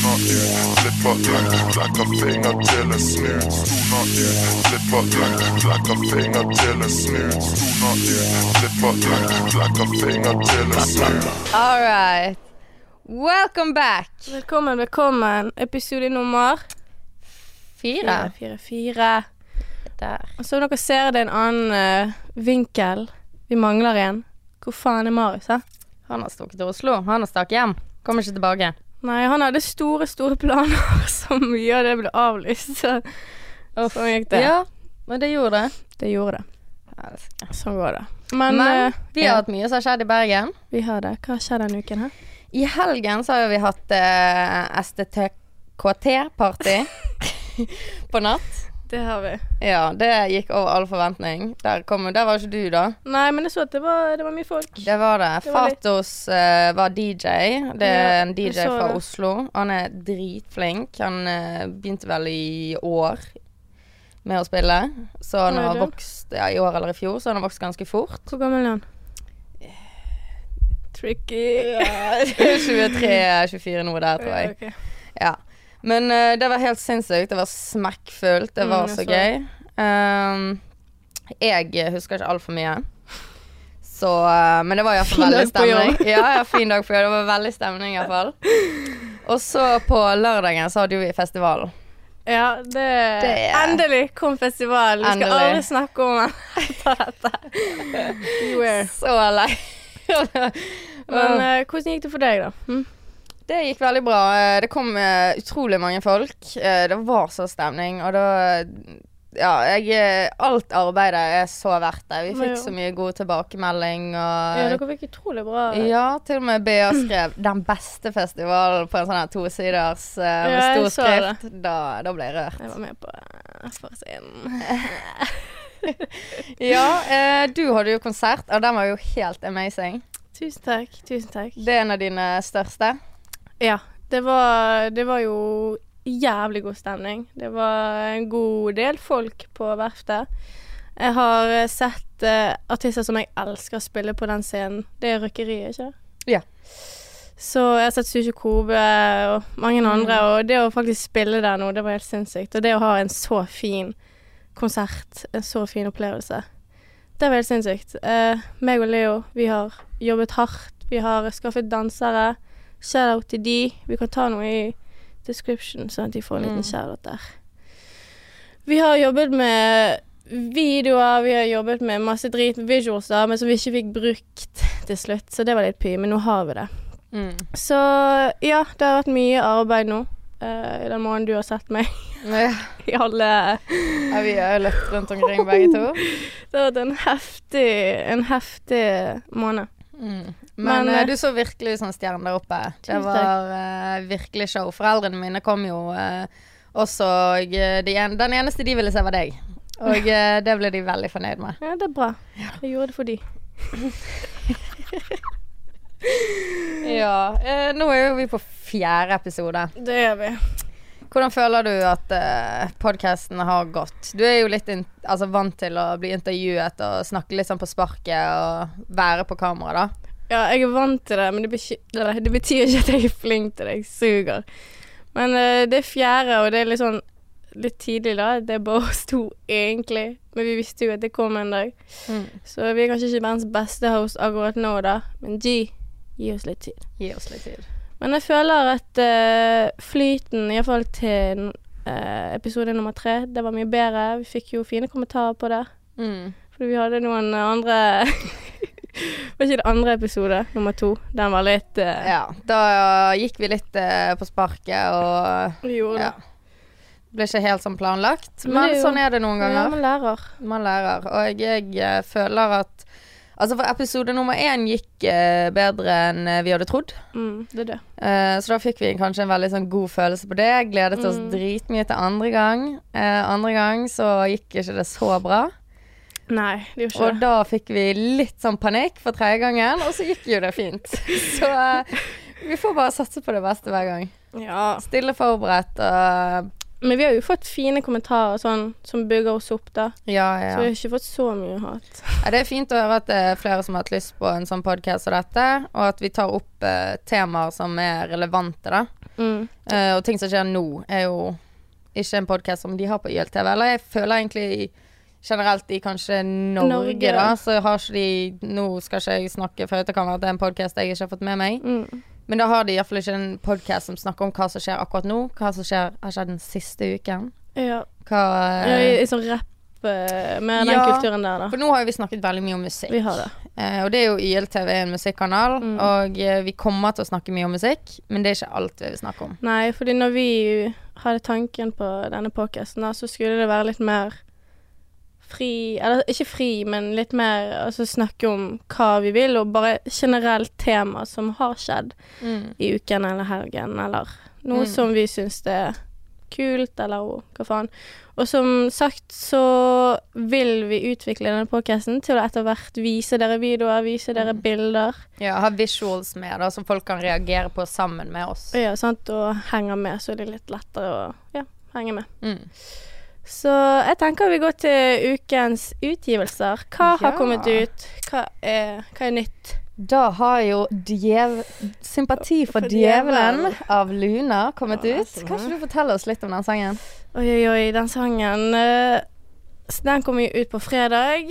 Stoner ut, flipper ut, flekker finger til en snut. Stoner ut, flipper ut, flekker finger til en snut. Stoner ut, flipper ut, flekker finger til en snut. All right. Welcome back. Velkommen, velkommen. Episode nummer Fire. fire, fire. Der. Og Som dere ser, det er en annen uh, vinkel. Vi mangler en. Hvor faen er Marius, hæ? Han har stukket til Oslo. Han har stakk hjem. Kommer ikke tilbake. Nei, han hadde store, store planer, så mye av det ble avlyst. Så sånn gikk det. Ja, men det gjorde det. Det gjorde det. Sånn går det. Men, Men eh, vi har ja, hatt mye som har skjedd i Bergen. vi har det. Hva har skjedd denne uken her? I helgen så har vi hatt uh, STTKT-party på natt. Det har vi. Ja, det gikk over all forventning. Der, kom, der var ikke du, da. Nei, men jeg så at det var, det var mye folk. Det var det. Det var Fatos eh, var DJ. Det er Ja, en DJ fra det. Oslo. Han er dritflink. Han uh, begynte vel i år med å spille. Så han har vokst ja, i år eller i fjor, så han har vokst ganske fort. Hvor gammel er han? Tricky. 23-24 noe der, tror jeg. Okay. ok. Ja. Men uh, det var helt sinnssykt. Det var smekkfullt. Det Mm, var mm, så gøy. Um, jeg husker ikke altfor mye. Så uh, Men det var iallfall veldig stemning. Ja, ja, fin dag på jobb. Det var veldig stemning iallfall. Og så på lørdagen så hadde vi festival. Ja, det, Det- Endelig kom festivalen. Vi skal aldri snakke om etter dette. Beware. Så lei. Men uh, hvordan gikk det for deg, da? Hm? Det gikk veldig bra. Eh, Det kom eh, utrolig mange folk. Eh, Det var så stemning, og da Ja, jeg Alt arbeidet er så verdt det. Vi fikk Ja. så mye god tilbakemelding og Ja, dere fikk utrolig bra Ja, til og med BA skrev 'Den beste festivalen' på en sånn her tosiders uh, med Ja, stor skrift. Da, da ble jeg rørt. Jeg var med på uh, forsiden. Ja, du hadde jo konsert, og den var jo helt amazing. Tusen takk. Tusen takk. Det er en av dine største. Ja, det var, det var jo jævlig god stemning. Det var en god del folk på verftet. Jeg har eh, sett uh, artister som jeg elsker spille på den scenen. Det er Røkkeriet, ikke det? Ja. Så jeg har sett Sushi Kobe og mange andre, og det å faktisk spille der nå, det var helt sinnssykt. Og det å ha en så fin konsert, en så fin opplevelse, det var helt sinnssykt. Uh, meg og Leo, vi har jobbet hardt. Vi har skaffet dansere. Shout-out til de. Vi kan ta noe i description, sånn at de får en liten Mm. shout-out der. Vi har jobbet med videoer, vi har jobbet med masse drit med visuals, da, men som vi ikke fikk brukt til slutt, så det var litt py, men nå har vi det. Mm. Så ja, det har vært mye arbeid nå. I den måneden du har sett meg Ja, i alle ja, vi har løpt rundt omkring begge to. Det har vært en heftig, en heftig måned. Mm. Men, Men, eh, du så virkelig ut som stjerne der oppe. Det var uh, virkelig show. Foreldrene mine kom jo uh, også, og de en, den eneste de ville se, var deg. Og det ble de veldig fornøyd med. Ja, det er bra. Jeg gjorde det for de. Ja, nå er jo vi på fjerde episode. Det gjør vi. Hvordan føler du at uh, podkasten har gått? Du er jo litt altså, vant til å bli intervjuet og snakke litt sånn på sparket og være på kamera, da. Ja, jeg er vant til det, men det, betyr, det betyr ikke at jeg er flink til det. Jeg suger. Men uh, det er fjerde, og det er litt sånn litt tidlig, da. Det er bare oss to, egentlig. Men vi visste jo at det kom en dag. Så vi er kanskje ikke verdens beste host akkurat nå, da. Men G, gi oss litt tid. Gi oss litt tid. Men jeg føler at uh, flyten, iallfall til uh, episode nummer tre, det var mye bedre. Vi fikk jo fine kommentarer på det. Mm. Fordi vi hadde noen andre Var ikke det andre episode, nummer to? Den var litt uh... Ja, da gikk vi litt uh, på sparket og Vi gjorde ja. Ble ikke helt sånn planlagt, Men men, er jo- sånn er det noen ganger. Ja, man lærer. Man lærer. Og jeg eh, føler at Altså, for episode nummer én gikk eh, bedre enn vi hadde trodd. Mm, det er det. Eh, så da fikk vi kanskje en veldig sånn god følelse på det. Gledet oss Mm. dritmye til andre gang. Eh, andre gang så gikk ikke det så bra. Nei, det gjorde ikke Og da fikk vi litt sånn panikk for tredje gangen, og så gikk jo det fint. Så uh, vi får bare satse på det beste hver gang. Ja. Stille forberedt og Men vi har jo fått fine kommentarer sånn, som bygger oss opp, da. Ja, Så vi har ikke fått så mye hat. ja. Det er fint å høre at det er flere som har hatt lyst på en sånn podkast som dette, og at vi tar opp uh, temaer som er relevante, da. Mm. Uh, og ting som skjer nå, er jo ikke en podkast som de har på YLTV. Eller jeg føler egentlig generelt i kanskje Norge, Norge, da, så har ikke de Nå skal ikke jeg snakke for det kan være at det er en podkast jeg ikke har fått med meg. Mm. Men da har de iallfall ikke en podkast som snakker om hva som skjer akkurat nå. Hva som skjer, har skjedd den siste uken. Ja. Hva ja i, I sånn rapp eh, med den Ja. kulturen der, da. For nå har vi snakket veldig mye om musikk. Vi har det. Eh, og det er jo YLTV en musikkanal, Mm. og eh, vi kommer til å snakke mye om musikk, men det er ikke alt vi vil snakke om. Nei, fordi når vi hadde tanken på denne podcasten, så skulle det være litt mer fri Eller ikke fri, men litt mer altså snakke om hva vi vil, og bare generelt tema som har skjedd i uken eller helgen, eller noe Mm. som vi syns det er kult, eller hva faen. Og som sagt så vil vi utvikle denne podkasten til å etter hvert vise dere videoer, vise dere Mm. bilder. Ja, ha visuals med, da, som folk kan reagere på sammen med oss. Ja, sant, og henger med, så det er litt lettere å ja, henge med. Mm. Så jeg tenker vi går til ukens utgivelser. Hva har Ja. kommet ut? Hva er, hva er nytt? Da har jo djev... 'Sympati for, For djevelen' av Luna kommet Ja, ut. Kan ikke du fortelle oss litt om den sangen? Oi, oi, oi, den sangen eh, Den kom jo ut på fredag,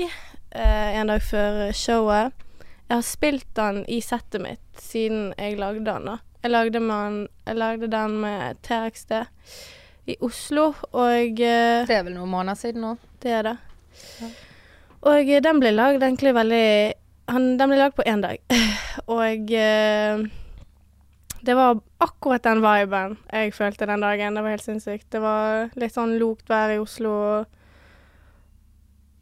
eh, en dag før showet. Jeg har spilt den i settet mitt siden jeg lagde den, da. Jeg lagde, man, jeg lagde den med TXD i Oslo, og eh, Det er vel noen måneder siden nå. Det er det. Og eh, den ble lagd egentlig veldig han, Den ble lagd på én dag. Og eh, det var akkurat den viben jeg følte den dagen. Det var helt sinnssykt. Det var litt sånn lukt vær i Oslo.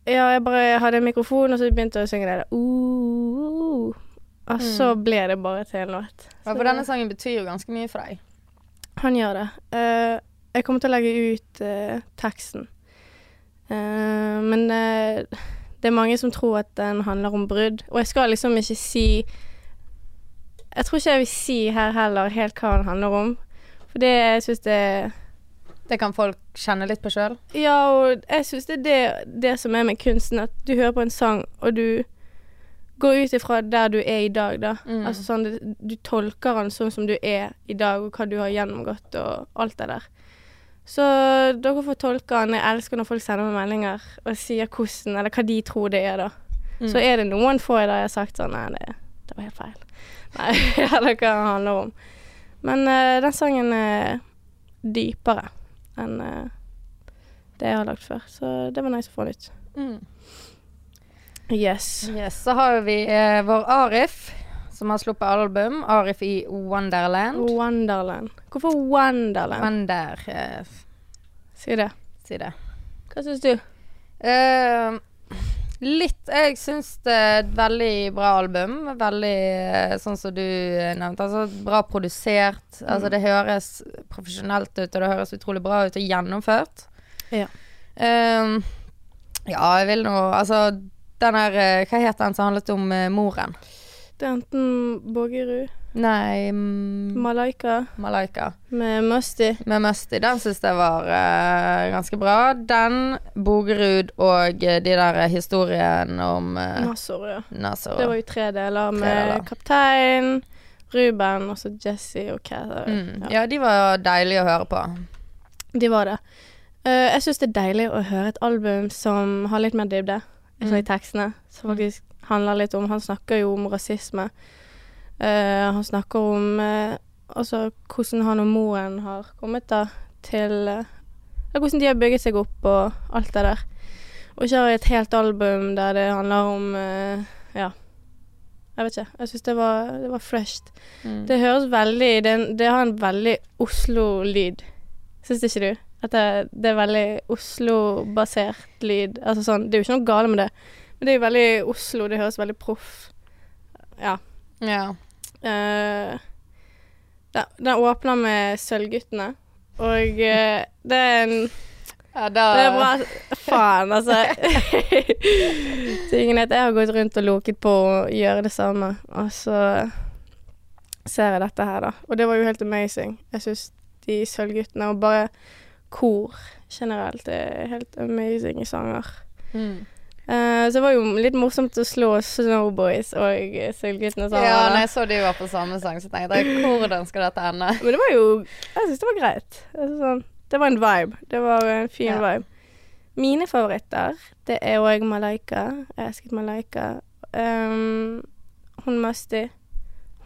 Ja, jeg bare hadde en mikrofon, og så begynte jeg å synge det der. Uh, og så ble det bare til en låt. Ja, for denne sangen betyr jo ganske mye for deg. han gjør det. Jeg kommer til å legge ut eh, teksten. Eh, men eh, det er mange som tror at den handler om brudd. Og jeg skal liksom ikke si Jeg tror ikke jeg vil si her heller helt hva den handler om. For det jeg syns det Det kan folk kjenne litt på sjøl. Ja, og jeg syns det er det, det som er med kunsten, at du hører på en sang, og du går ut ifra der du er i dag, da. Mm. Altså sånn, du tolker den sånn som du er i dag, og hva du har gjennomgått, og alt det der. Så dere får tolke den. Jeg elsker når folk sender meg meldinger og sier hvordan, eller hva de tror det er, da. Mm. Så er det noen få der jeg har sagt sånn Nei, det, det var helt feil. Nei, eller hva det handler om. Men uh, den sangen er dypere enn uh, det jeg har lagt før. Så det var nice å få nytt. Mm. Yes. Yes, så har vi uh, vår Arif, som har sluppet album. Arif i Wonderland. Wonderland. Hvorfor Wonderland? Wonder, eh, Si det. si det. Hva syns du? Uh, litt Jeg syns det er et veldig bra album. Veldig eh, sånn som du eh, nevnte. Altså bra produsert. Altså det høres profesjonelt ut, og det høres utrolig bra ut og gjennomført. Ja. Uh, ja, jeg vil nå Altså den her Hva het den som handlet om uh, moren? Det er enten Bågerud, Nei mm, Malaika Malaika. med Musty. Med Musty. Den syns jeg var uh, ganske bra. Den, Bogerud og eh, de der historiene historien om uh, Nasor, ja. Nasor. Det var jo tre deler Tre med deler. kaptein, Ruben og så Jesse og Cather. mm. Ja, de var deilige å høre på. De var det. Uh, jeg syns det er deilig å høre et album som har litt mer dybde altså Mm. i tekstene. Som faktisk handler litt om Han snakker jo om rasisme. Uh, han snakker om uh, altså hvordan han og moren har kommet da til uh, Hvordan de har bygget seg opp og alt det der. Og ikke har et helt album der det handler om Ja. Jeg vet ikke. Jeg syns det var, det var fresht. Mm. Det høres veldig Det, det har en veldig Oslo-lyd. Syns ikke du? At det, det er veldig Oslo-basert lyd. Altså sånn Det er jo ikke noe galt med det, men det er jo veldig Oslo. Det høres veldig proff Ja. Ja. Uh, den, den åpner med Sølvguttene, og uh, det er en ja da, Det er bra Faen, altså. Tingen er at jeg har gått rundt og loket på å gjøre det samme, og så ser jeg dette her, da. Og det var jo helt amazing. Jeg syns de Sølvguttene Og bare kor generelt. Er helt amazing i sanger. Mm. Eh, så det var jo litt morsomt å slå Snowboys og Sølvguttene sammen. Ja, når jeg så de var på samme sang, så tenkte jeg hvordan skal dette ende? Men det var jo Jeg syns det var greit. Altså, sånn, det var en vibe. Det var en fin Ja. vibe. Mine favoritter, det er òg Malaika. Jeg elsket Malaika. Um, hun Musti.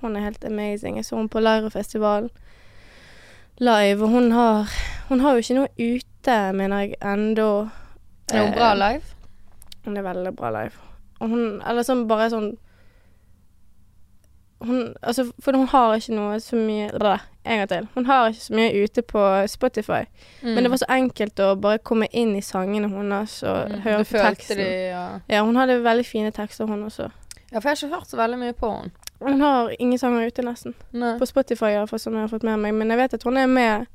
Hun er helt amazing. Jeg så henne på Lyra-festivalen live, og hun har Hun har jo ikke noe ute, mener jeg, ennå. Er hun bra live? Hun er veldig bra live. Og hun Eller sånn bare sånn hun, altså, for hun har ikke noe så mye En gang til. Hun har ikke så mye ute på Spotify. Mm. Men det var så enkelt å bare komme inn i sangene hennes og Mm. høre Du på teksten. de, ja. Ja, hun hadde veldig fine tekster, hun også. ja, for jeg har ikke hørt så veldig mye på henne. Hun har ingen sanger ute, nesten. Nei. På Spotify, iallfall, som jeg har fått med meg. Men jeg vet at hun er med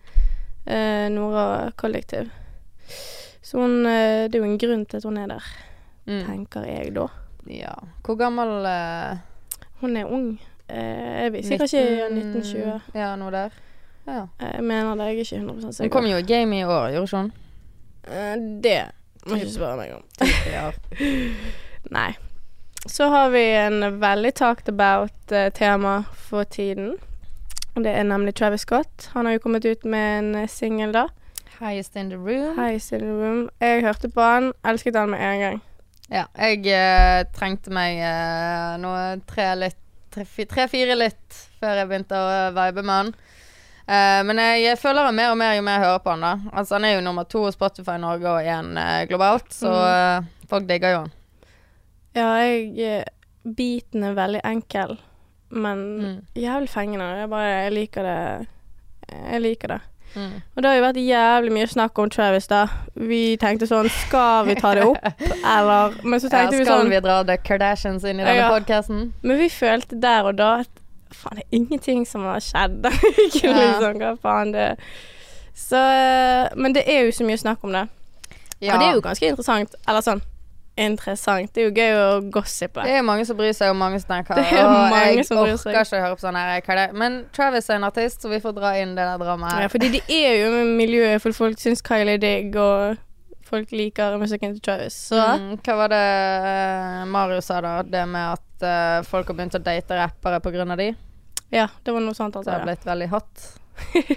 eh, Nora Kollektiv. Så hun eh, Det er jo en grunn til at hun er der, Mm. tenker jeg da. Ja. Hvor gammel uh, Hun er ung. Eh, jeg vet sikkert ikke 1920. Ja, noe der. Ja. Jeg mener det, jeg er ikke 100 Hun sikker. kom jo i game i år, gjorde ikke hun? Eh, det må ikke spørre meg om. Ja. Nei. Så har vi en veldig talked about-tema for tiden. Det er nemlig Travis Scott. Han har jo kommet ut med en singel, da. Highest in the room. Highest in the Room. Jeg hørte på han, elsket han med en gang. Ja, jeg eh, trengte meg eh, noe tre litt tre- Tre-fire litt før jeg begynte å vibe med han. Eh, men jeg føler han mer og mer jo mer jeg hører på han, da. Altså Han er jo nummer to hos Spotify Norge og én eh, globalt, så eh, folk digger jo han. Ja, jeg eh, Beaten er veldig enkel, men Mm. jævlig fengende. Jeg bare Jeg liker det. Jeg liker det. Mm. Og det har jo vært jævlig mye snakk om Travis, da. Vi tenkte sånn Skal vi ta det opp, eller Men så Ja, vi sånn skal vi dra The Kardashians inn i denne Ja. podcasten? Men vi følte der og da at faen, det er ingenting som har skjedd. Ikke Ja. liksom, hva faen det Så eh, Men det er jo så mye snakk om det. Og det er jo ganske interessant. Eller sånn interessant. Det er jo gøy å gossipe. Det er mange som bryr seg, og mange som tenker Det er «Åh, mange jeg som bryr seg». orker ikke å høre på sånn her hva er det? Men Travis er en artist, så vi får dra inn det der dramaet Ja, fordi det er jo miljøet, for folk syns Kylie er digg, og folk liker musikken til Travis. Så Mm, hva var det eh, Mario sa da? Det med at uh, folk har begynt å date rappere på grunn av de? ja, det var noe sånt. Det Altså, har ja. blitt veldig hot.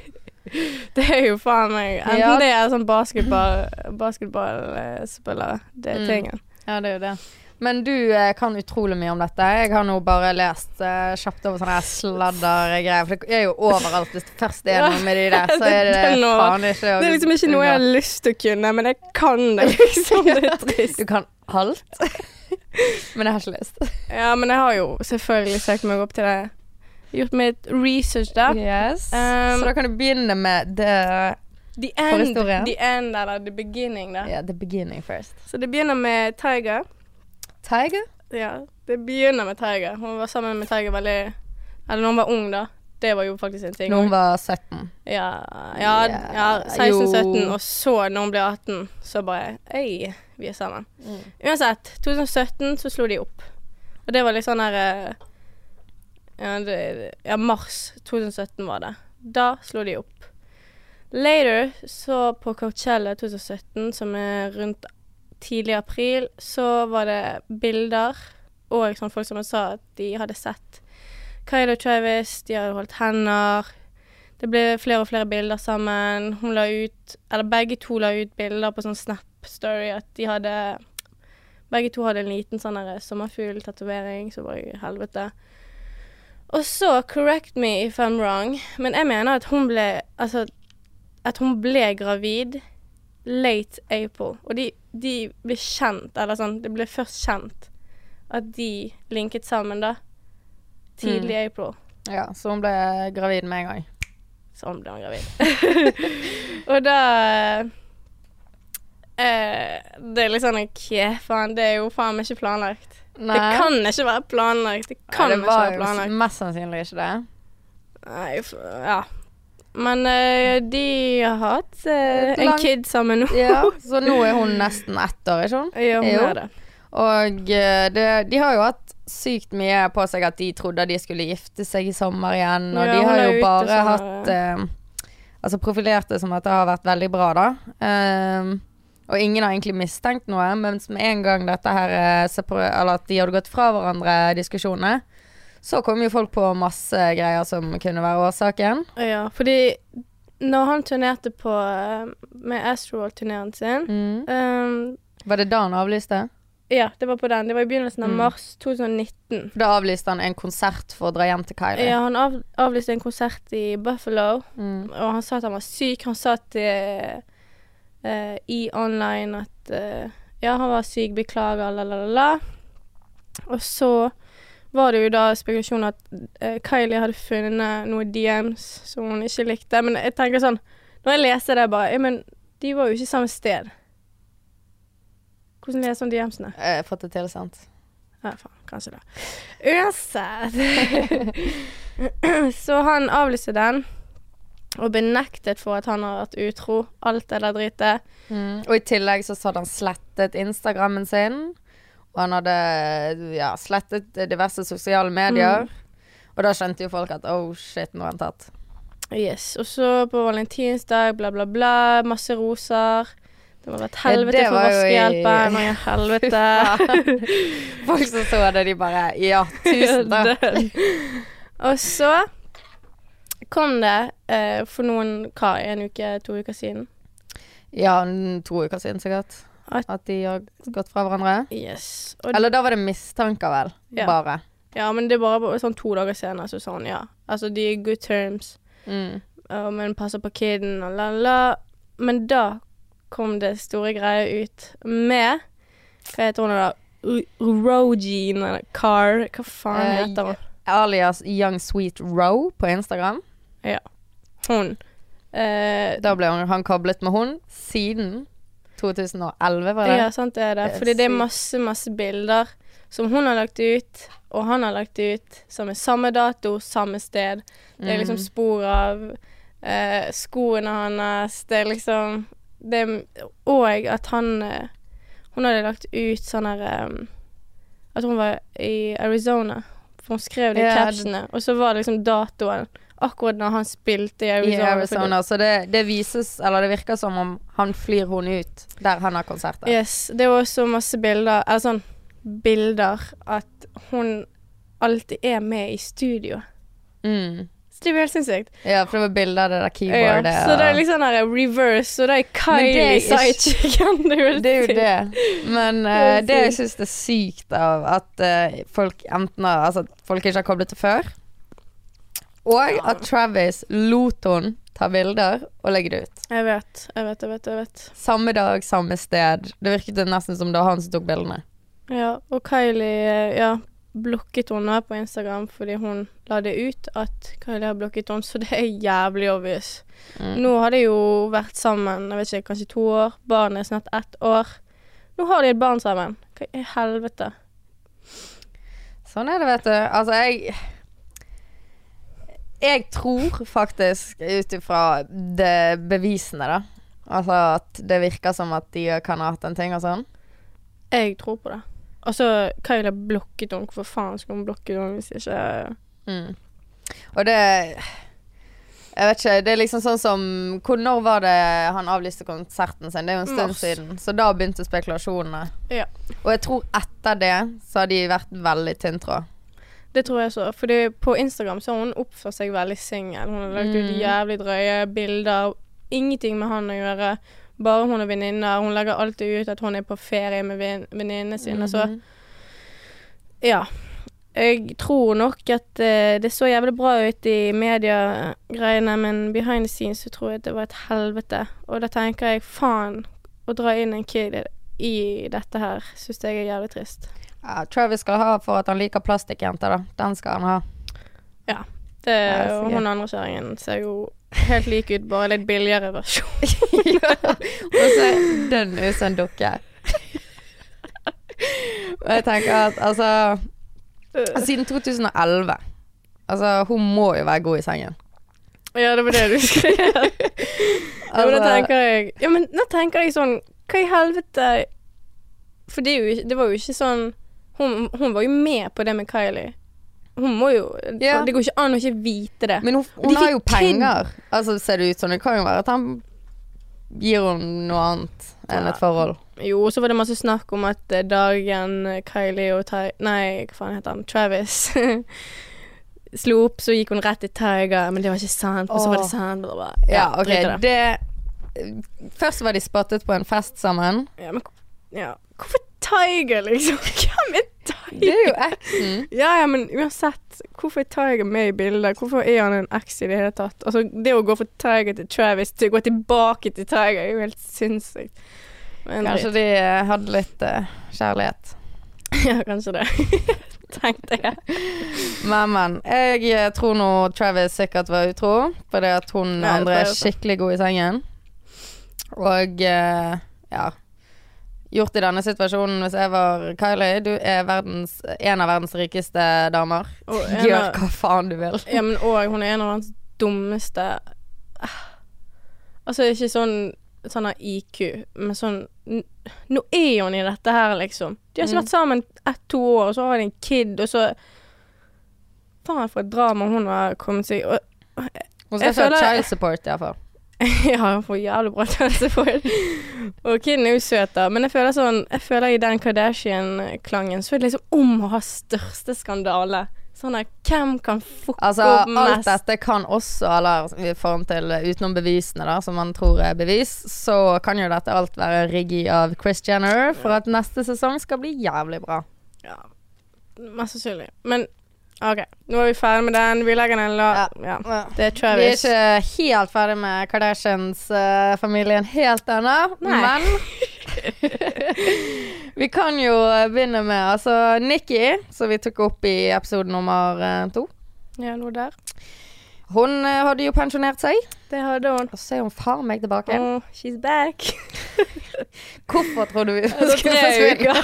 Det er jo faen meg Enten Ja. det er sånn basketball basketballspillere. Det er Mm. tingen. Ja, det er jo det. Men du eh, kan utrolig mye om dette. Jeg har nå bare lest eh, kjapt over sånne her sladdergreier. For det er jo overalt. Hvis det først er noe med de der, så er det, Det faen ikke Det er liksom ikke noe jeg har lyst til å kunne, men jeg kan det, liksom. Det er trist. Du kan alt. Men jeg har ikke lyst. Ja, men jeg har jo selvfølgelig søkt meg opp til det. Gjort mitt research, da. Yes. Um, så da kan du begynne med the, The end, the end, eller the beginning, da. yeah, the beginning first. Så det begynner med Tiger. Tiger? Ja, det begynner med Tiger. Hun var sammen med Tiger veldig Eller når hun var ung, da. Det var jo faktisk en ting. Når hun var 17. Ja, ja, Ja, ja 16-17, og så når hun ble 18, så bare Øy, vi er sammen. Uansett, 2017 så slo de opp. Og det var litt sånn her eh, ja, det, ja, mars 2017 var det. Da slo de opp. Later, så på Coachella 2017, som er rundt tidlig april, så var det bilder og sånn folk som sa at de hadde sett Kylo Travis, de hadde holdt hender. Det ble flere og flere bilder sammen. Hun la ut Eller begge to la ut bilder på sånn Snap-story at de hadde Begge to hadde en liten sånn sommerfugltatovering, så var i helvete. Og så, correct me if I'm wrong, men jeg mener at hun ble Altså, at hun ble gravid late April. Og de, de ble kjent, eller sånn Det ble først kjent at de linket sammen, da. Tidlig i April. Ja, så hun ble gravid med en gang. Sånn ble hun gravid. og da eh, Det er litt sånn OK, faen, det er jo faen meg ikke planlagt. Nei. Det kan ikke være planlagt. Det kan Nei, det ikke var jo mest sannsynlig ikke det. Nei, ja. Men uh, de har hatt uh, en kid sammen nå. Ja, så nå er hun nesten ett år, ikke sant? Ja, hun er det. Og eh, det, de har jo hatt sykt mye på seg at de trodde de skulle gifte seg i sommer igjen, og Ja, de har jo bare sånn, hatt eh, Altså profilert det som at det har vært veldig bra, da. Ehm, og ingen har egentlig mistenkt noe, mens med en gang dette her eh, Eller at de hadde gått fra hverandre, diskusjonene, så kom jo folk på masse greier som kunne være årsaken. Ja, fordi når han turnerte på eh, med Astroworld-turneren sin ehm, Var det da han avlyste? Ja, det var på den. Det var i begynnelsen av Mm. mars 2019. For da avlyste han en konsert for å dra hjem til Kylie. Ja, han av, avlyste en konsert i Buffalo, Mm. og han sa at han var syk. Han sa til uh, i online at uh, ja, han var syk, beklager, la, la, la, la. Og så var det jo da spekulasjoner at eh, Kylie hadde funnet noen DMs som hun ikke likte. Men jeg tenker sånn Når jeg leser det, bare Ja, men de var jo ikke samme sted. Hvordan leser hun DMs-ene? Jeg har fått det til, sant. Ja, faen, kanskje det. Uansett. så han avlyste den, og benektet for at han har vært utro. Alt det der dritet. Mm. Og i tillegg så hadde han slettet Instagrammen sin. Han hadde ja, slettet diverse sosiale medier. Og da skjønte jo folk at oh shit, nå er han tatt. Yes. Og så på valentinsdag, bla, bla, bla. Masse roser. Det må ha vært helvete for vaskehjelpen. I helvete. Folk som så det, de bare Ja, tusen takk. og så kom det eh, for noen hva, en uke, to uker siden. Ja, to uker siden sikkert. At- At de har gått fra hverandre. Yes. Og Eller da var det mistanker, vel. Ja. Bare. Ja, men det er bare sånn to dager senere, så sa han ja. Altså, de er good terms, Mm. uh, men passer på kiden og la, la. Men da kom det store greier ut med Hva heter hun da? Rogine Car Hva faen Eh, heter hun? Alias Young Sweet Ro på Instagram. Ja. Hun. Uh, Da ble han, han koblet med hun siden 2011, var det? ja, sant det er det. Er Fordi det er masse, masse bilder som hun har lagt ut, og han har lagt ut, som er samme dato, samme sted. Det er liksom Mm. spor av eh, skoene hans. Det er liksom det, er- Og at han eh, Hun hadde lagt ut sånn her um, At hun var i Arizona. For hun skrev det i Ja, captionene. Og så var det liksom datoen akkurat når han spilte i I Arizona. Arizona. Så det, det vises, eller det virker som om han flyr hun ut der han har konserter. Yes. Det er også masse bilder Eller sånn bilder at hun alltid er med i studio. Mm. Så det er jo helt sinnssykt. Ja, for det var bilder av det der Ja, så det er liksom der reverse, og det er Men det Kylie sidechicken. Det er jo Det er jo det. Men Det eh, det jeg syns er sykt av at uh, folk enten har Altså folk ikke har koblet til før, og at Travis lot hun ta bilder og legge det ut. Jeg vet, jeg vet, jeg vet. jeg vet. Samme dag, samme sted. Det virket nesten som det var han som tok bildene. Ja, og Kylie eh, ja, blokket henne på Instagram fordi hun la det ut at Kylie har blokket henne, så det er jævlig obvious. Mm. Nå har de jo vært sammen jeg vet ikke, kanskje to år. Barnet er snart ett år. Nå har de et barn sammen. Hva i helvete? Sånn er det, vet du. Altså, jeg Jeg tror faktisk, ut ifra bevisene, da Altså at det virker som at de kan ha hatt en ting og sånn. Jeg tror på det. Altså, Kylie har blokket henne. Hvorfor faen skal hun blokke henne hvis ikke Mm. Og det Jeg vet ikke, det er liksom sånn som hvor, Når var det han avlyste konserten sin? Det er jo en stund Mars. siden. Så da begynte spekulasjonene. Ja. Og jeg tror etter det så har de vært veldig tynntråd. Det tror jeg så. Fordi på Instagram så har hun oppført seg veldig singel. Hun har lagt ut Mm. jævlig drøye bilder. Ingenting med han å gjøre. Bare hun og venninner. Hun legger alltid ut at hun er på ferie med ven- venninnene sine. Så Mhm. ja. Jeg tror nok at uh, det så jævlig bra ut i mediegreiene, men behind the scenes så tror jeg det var et helvete. Og da tenker jeg faen, å dra inn en kid i dette her syns jeg er jævlig trist. Ja, Travis skal ha for at han liker plastikkjenter, da. Den skal han ha. Det, Ja, og hun andre kjerringen ser jo helt lik ut, bare litt billigere versjon. ja. Og så er den ut som en dukke. Og jeg tenker at altså Siden 2011 Altså, hun må jo være god i sengen. Ja, det var det du skrev. ja, men da Altså- tenker jeg Ja, men nå tenker jeg sånn Hva i helvete For det, jo, det var jo ikke sånn hun, hun var jo med på det med Kylie. Hun må jo yeah. Det går ikke an å ikke vite det. Men hun, hun har jo penger. Altså, ser det ut som. Det kan jo være at han gir henne noe annet enn Ja. et forhold. Jo, så var det masse snakk om at eh, dagen eh, Kylie og Ty... Nei, hva faen heter han? Travis slo opp, så gikk hun rett til Tiger, men det var ikke sant. Og så var det sant. Bare, Ja, ok. det. Det Først var de spottet på en fest sammen. Ja, men ja. Hvorfor Tiger, liksom? Hvem er Tiger? Det er jo eksen. Ja, ja, men uansett, hvorfor er Tiger med i bildet? Hvorfor er han en eks i det hele tatt? Altså, det å gå fra Tiger til Travis til å gå tilbake til Tiger er jo helt sinnssykt. Men Kanskje de eh, hadde litt uh, kjærlighet. Ja, kanskje det. Tenkte jeg. Men, men. Jeg eh, tror nå Travis sikkert var utro, fordi at hun Ja, andre er skikkelig god i sengen. Og uh, ja Gjort i denne situasjonen, hvis jeg var Kylie Du er verdens, en av verdens rikeste damer. En Gjør hva faen du vil. Ja, men òg hun er en av hans dummeste. Altså ikke sånn sånn av IQ, men sånn Nå er hun i dette her, liksom. De har ikke Mm. vært sammen ett-to år, og så har de en kid, og så Faen for et drama hun har kommet seg i. Hun skal ha child support, iallfall. Ja, han får jævlig bra helseford. og kiden er jo søt, da. Men jeg føler sånn Jeg føler i den Kardashian-klangen så er det liksom om å ha største skandale. Sånn der Hvem kan fucke Altså, opp alt dette kan også, eller i forhold til utenom bevisene, da, som man tror er bevis, så kan jo dette alt være riggy av Chris Jenner for at neste sesong skal bli jævlig bra. Ja, mest sannsynlig. Men OK, nå er vi ferdig med den. Vi legger den la... Ja. Det er Vi er ikke helt ferdig med Kardashians-familien helt ennå, men Vi kan jo begynne med altså Nikki, som vi tok opp i episode nummer uh, to. Ja, noe der. Hun uh, hadde jo pensjonert seg, Det hadde hun. og så er hun faen meg tilbake. Oh, she's back. Hvorfor trodde vi hun skulle forsvinne?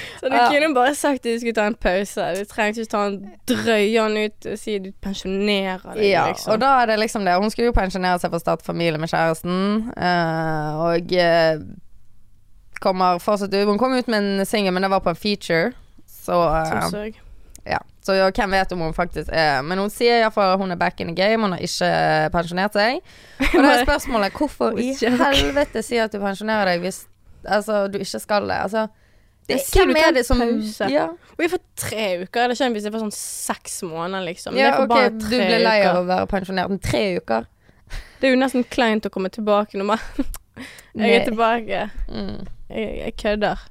Så du kunne bare sagt at du skulle ta en pause. Du trengte ikke ta en drøye ut og si at du pensjonerer deg, Ja, liksom. og da er det liksom det. Hun skulle jo pensjonere seg for å starte familie med kjæresten, eh, og eh, kommer fortsatt ut Hun kom ut med en singel, men det var på en feature, så eh, ja. Så hvem vet om hun faktisk er Men hun sier iallfall at hun er back in the game, hun har ikke pensjonert seg. Og da er spørsmålet hvorfor i helvete sier at du pensjonerer deg hvis altså, du ikke skal det? Altså det, hvem er det som pause. Ja, Og jeg får tre uker. Eller det hvis jeg får sånn seks måneder, liksom? Ja ok, du ble lei av å være pensjonert om tre uker. Det er jo nesten kleint å komme tilbake når man Jeg er tilbake. Mm. Jeg, jeg kødder.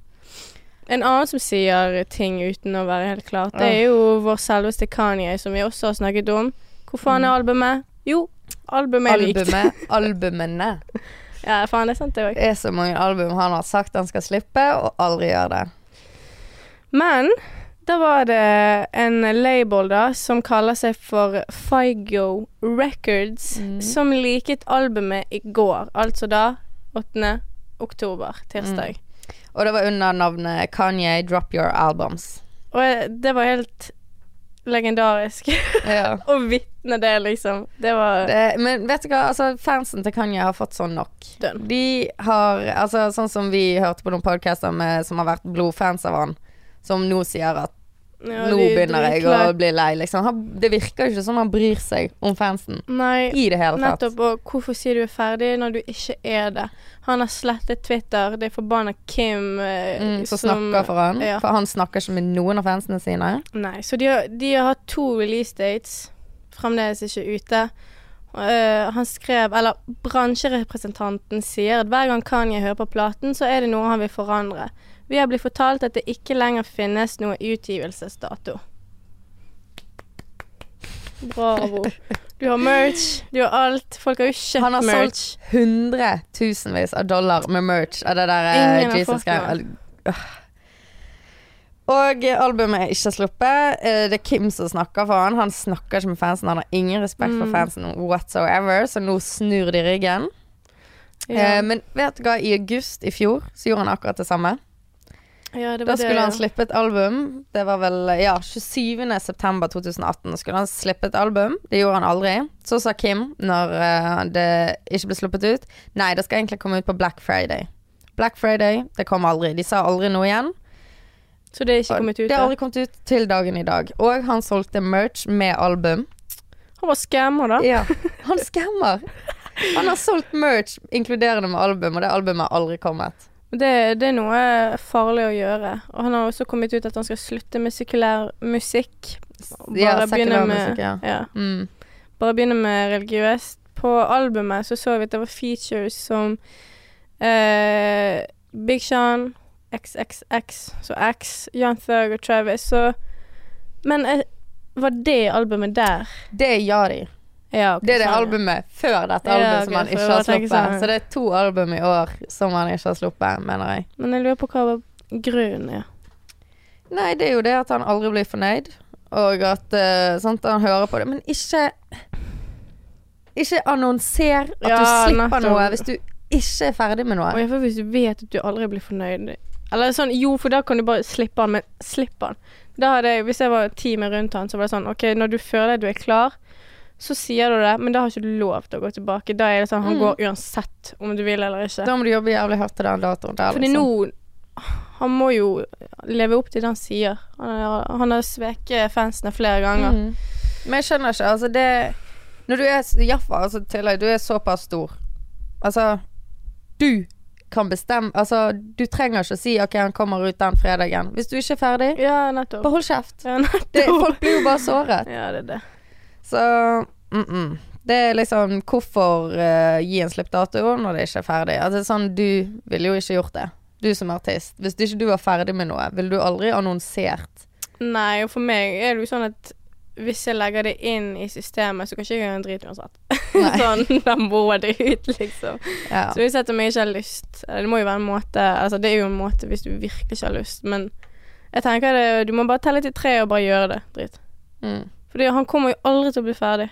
En annen som sier ting uten å være helt klart, det er jo vår selveste Kanye, som vi også har snakket om. Hvor faen er albumet? Jo, albumet er likt. Albumet, albumene. Ja, faen, det er sant, det òg. Det er så mange album han har sagt han skal slippe, og aldri gjør det. Men da var det en label da som kaller seg for Figo Records, Mm. som liket albumet i går. Altså da 8. oktober, tirsdag. Og det var under navnet Kanye Drop Your Albums. Og det var helt legendarisk Ja. å vitne det, liksom. Det var Det, men vet du hva, altså fansen til Kanye har fått sånn nok. Den. De har, altså sånn som vi hørte på noen podcaster med, som har vært blodfans av han, som nå sier at Ja, nå begynner jeg å bli lei, liksom. Han, det virker ikke som han bryr seg om fansen Nei, i det hele tatt. nettopp. Og hvorfor sier du er ferdig når du ikke er det? Han har slettet Twitter. Det er forbanna Kim eh, Mm, som som snakker for han. ja. For han snakker ikke med noen av fansene sine. Nei, så de har, de har hatt to release dates. Fremdeles ikke ute. Uh, han skrev, eller bransjerepresentanten sier at hver gang Kanye hører på platen, så er det noe han vil forandre. Vi har blitt fortalt at det ikke lenger finnes noe utgivelsesdato. Bravo. Du har merch, du har alt. Folk har jo kjøpt Han har merch. solgt hundretusenvis av dollar med merch av det der eh, Ingen Jesus fått. Og albumet er ikke sluppet. Eh, Det er Kim som snakker for han. Han snakker ikke med fansen. Han har ingen respekt for Mm. fansen whatsoever, så nå snur de ryggen. Ja. Eh, Men vet du hva, i august i fjor så gjorde han akkurat det samme. Ja, det Da skulle det, han slippe et album. Det var vel ja, 27. september 2018 skulle han slippe et album. Det gjorde han aldri. Så sa Kim, når eh, det ikke ble sluppet ut, nei, det skal egentlig komme ut på Black Friday. Black Friday, det kom aldri. De sa aldri noe igjen. Så det er ikke kommet ut? Det har aldri kommet ut til dagen i dag. Og han solgte merch med album. Han var skammer, da. Ja, han skammer. Han har solgt merch inkluderende med album, og det albumet har aldri kommet. Det, det er noe farlig å gjøre. Og han har også kommet ut at han skal slutte med sekulær musikk. Bare Ja, begynne med- musikk, ja. Ja, Mm. bare begynne med religiøst. På albumet så så vi at det var features som eh, Big Sean, XXX, så X, Young Thug og Travis, så Men eh, var det albumet der? Det er Yari. Ja, okay, Det er det albumet før dette Ja, albumet som han ikke har sluppet. sånn- Så det er to album i år som han ikke har sluppet, mener jeg. Men jeg lurer på hva grunnen, ja. Nei, det er jo det at han aldri blir fornøyd, og at uh, sant, han hører på det. Men ikke Ikke annonser at Ja, du slipper nettopp. noe hvis du ikke er ferdig med noe. Og iallfall hvis du vet at du aldri blir fornøyd. Eller sånn, jo, for da kan du bare slippe han, men slipp han. Da hadde jeg, Hvis jeg var teamet rundt han, så var det sånn OK, når du føler at du er klar, så sier du det, men da har ikke du lov til å gå tilbake. Da er det sånn han Mm. går uansett om du vil eller ikke. Da må du jobbe jævlig hardt til den datoen der, Fordi nå Han må jo leve opp til det han sier. Han har, han har sveket fansene flere ganger. Mm. Men jeg skjønner ikke, altså det Når du er Jaffa, altså, tillegg, du er såpass stor. Altså Du kan bestemme Altså, du trenger ikke å si OK, han kommer ut den fredagen. Hvis du ikke er ferdig, Ja, nettopp. behold kjeft. Ja, nettopp. Det, folk blir jo bare såret. Ja, det er det. Så mm -mm. Det er liksom Hvorfor uh, gi en slippdato når det ikke er ferdig? Altså sånn, Du ville jo ikke gjort det. Du som artist. Hvis ikke du var ferdig med noe, ville du aldri annonsert. Nei, og for meg er det jo sånn at hvis jeg legger det inn i systemet, så kan ikke jeg gjøre en drit uansett. Sånn, da må det ut, liksom. Ja. Så hvis jeg ikke har lyst Det må jo være en måte Altså, det er jo en måte hvis du virkelig ikke har lyst, men jeg tenker det Du må bare telle til tre og bare gjøre det. Drit. Mm. Fordi han kommer jo aldri til å bli ferdig.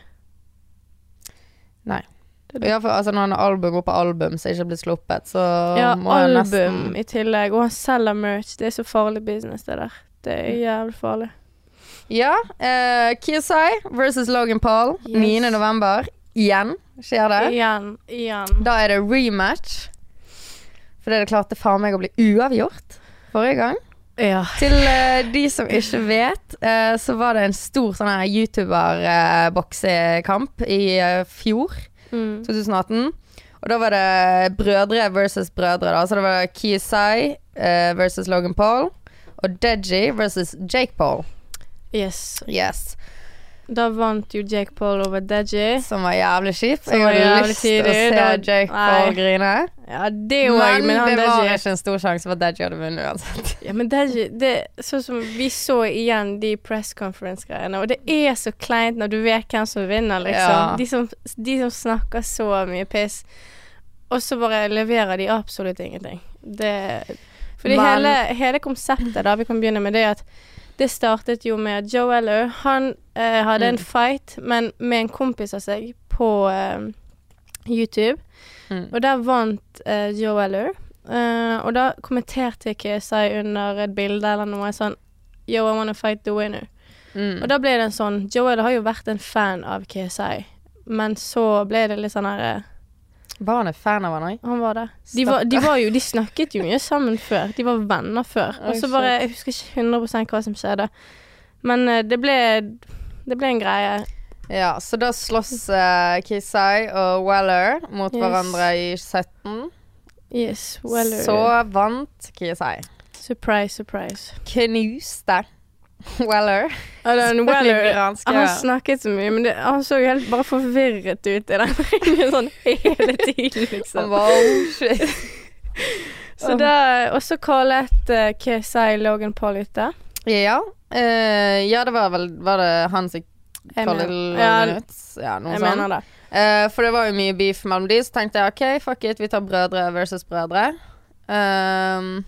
Nei. Ja, for altså, når han har album opp på album som ikke er blitt sluppet, så Ja, må jeg album i tillegg, og han selger merch. Det er så farlig business, det der. Det er jævlig farlig. Ja. Uh, KSI versus Logan Paul Yes. 9. november. Igjen skjer det. Igjen, igjen. Da er det rematch. For det er klart det faen meg å bli uavgjort forrige gang. Ja. Til uh, de som ikke vet, uh, så var det en stor sånn her YouTuber-boksekamp i uh, fjor, Mm. 2018. Og da var det brødre versus brødre, da. Så det var eh, versus Logan Paul. Og Deji versus Jake Paul. Yes. Yes. Da vant jo Jake Paul over Deji. Som var jævlig kjipt. Jeg var hadde lyst til å se Jake. Paul grine. Ja, det òg, Men, men, han det var Deji ikke en stor sjanse for at Deji hadde vunnet uansett. Ja, men Deji det, Sånn som vi så igjen de press conference-greiene, og det er så kleint når du vet hvem som vinner, liksom. Ja. De, som, de som snakker så mye piss, og så bare leverer de absolutt ingenting. Det Fordi Men- hele, hele konseptet, da, vi kan begynne med det at det startet jo med at Joe Eller, han eh, hadde en Mm. fight, men med en kompis av seg, på eh, YouTube. Mm. Og der vant eh, Joe Eller. Eh, og da kommenterte KSI under et bilde eller noe sånn Yo, I wanna fight the winner. Mm. Og da ble det en sånn Joe Eller har jo vært en fan av KSI, men så ble det litt sånn her eh, Var han en fan av han òg? Han var det. De var, de var jo De snakket jo mye sammen før. De var venner før. Og så bare Jeg husker ikke 100 hva som skjedde. Men eh, det ble Det ble en greie. Ja, så da slåss uh, Kisai og Weller mot Yes. hverandre i 17. Yes, Weller. Så vant Kisai. Surprise, surprise. Knuste Weller. Den Weller Han snakket så mye, men det, han så jo helt bare forvirret ut i den ringen sånn hele tiden, liksom. var oh shit. Så da, og så kallet uh, KSI Logan Paul ute. Ja. Uh, ja, det var vel Var det han som Jeg mener- Logan ut? Ja, noe Jeg sånt. mener det. Eh, for det var jo mye beef mellom de, så tenkte jeg OK, fuck it, vi tar brødre versus brødre. Ehm,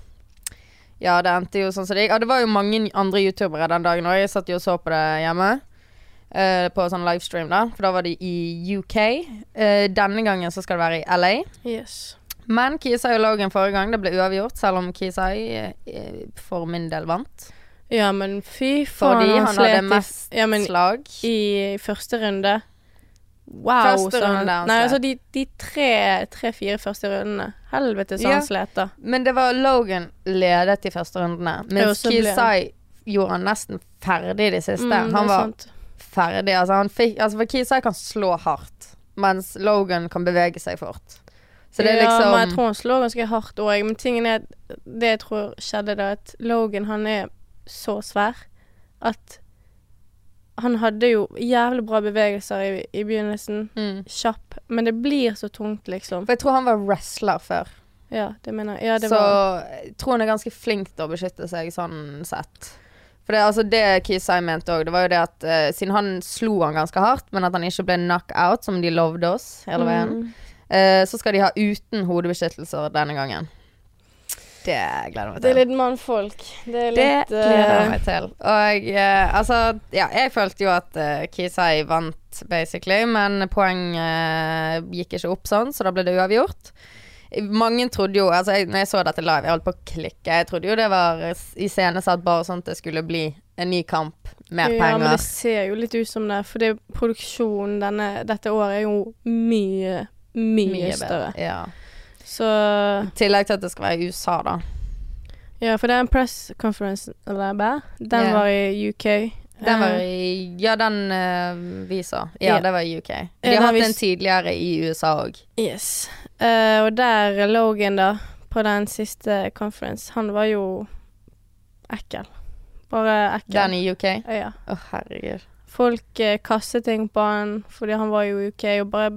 ja, det endte jo sånn som det gikk. Ja, det var jo mange andre youtubere den dagen òg. Jeg satt jo og så på det hjemme. Uh, på sånn livestream, da. For da var de i UK. Uh, denne gangen så skal det være i LA. Yes. Men Kisai og Logan forrige gang, det ble uavgjort, selv om Kisai uh, for min del vant. Ja, men fy faen, Fordi han hadde slet i- mest ja, men slag. i første runde. Wow. Han Nei, altså de, de tre-fire første rundene. Helvete, så Ja. han slet, da. Men det var Logan ledet de første rundene. Mens Kisai gjorde han nesten ferdig de siste. Mm, han var sant. ferdig. Altså, han fikk, altså for Kisai kan slå hardt, mens Logan kan bevege seg fort. Så det er Ja, liksom men jeg tror han slår ganske hardt òg. Men tingen er det jeg tror skjedde da, at Logan han er så svær at han hadde jo jævlig bra bevegelser i, i begynnelsen. mm. Kjapp. Men det blir så tungt, liksom. For jeg tror han var wrestler før. Ja, det mener jeg. Ja, det så var jeg tror han er ganske flink til å beskytte seg sånn sett. For det, altså det Kisai mente òg, det var jo det at uh, siden han slo han ganske hardt, men at han ikke ble knock-out, som de lovde oss hele veien, Mm. uh, så skal de ha uten hodebeskyttelser denne gangen. Det gleder jeg meg til. Det er litt mannfolk. Det er Det gleder jeg eh, meg til. Og uh, altså, ja, jeg følte jo at uh, Kisai vant, basically, men poeng uh, gikk ikke opp sånn, så da ble det uavgjort. Mange trodde jo Altså, jeg, når jeg så dette live, jeg holdt på å klikke. Jeg trodde jo det var iscenesatt bare sånn at det skulle bli en ny kamp, mer Ja, men det ser jo litt ut som det. For det, produksjonen denne, dette året er jo mye, mye, større. Ja. Så I tillegg til at det skal være i USA, da. Ja, for det er en press conference? Den yeah. var i UK. Den var Eh, i Ja, den uh, vi så. Ja, yeah. det var i UK. De den har hatt den tidligere i USA òg. Yes. Uh, og der Logan, da, på den siste conference, han var jo ekkel. Bare ekkel. Den i UK. Ja. Å, herregud. Folk uh, kastet ting på han fordi han var i UK, og bare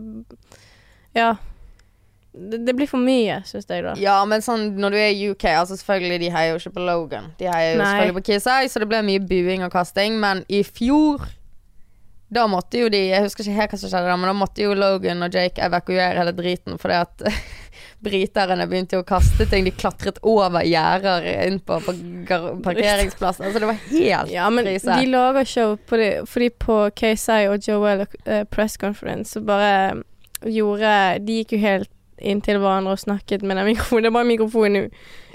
Ja. Det, det blir for mye, syns jeg, da. Ja, men sånn når du er i UK Altså selvfølgelig, de heier jo ikke på Logan. De heier jo Nei. selvfølgelig på Kisai, så det ble mye buing og kasting. Men i fjor da måtte jo de Jeg husker ikke helt hva som skjedde da, men da måtte jo Logan og Jake evakuere hele driten fordi at briterne begynte jo å kaste ting. De klatret over gjerder inn på, på parkeringsplassen. Altså det var helt Ja, men krise. de lager show på det, fordi på KSI og Joel uh, press conference så bare gjorde De gikk jo helt inntil hverandre og snakket med den mikrofonen. Det er bare mikrofonen i,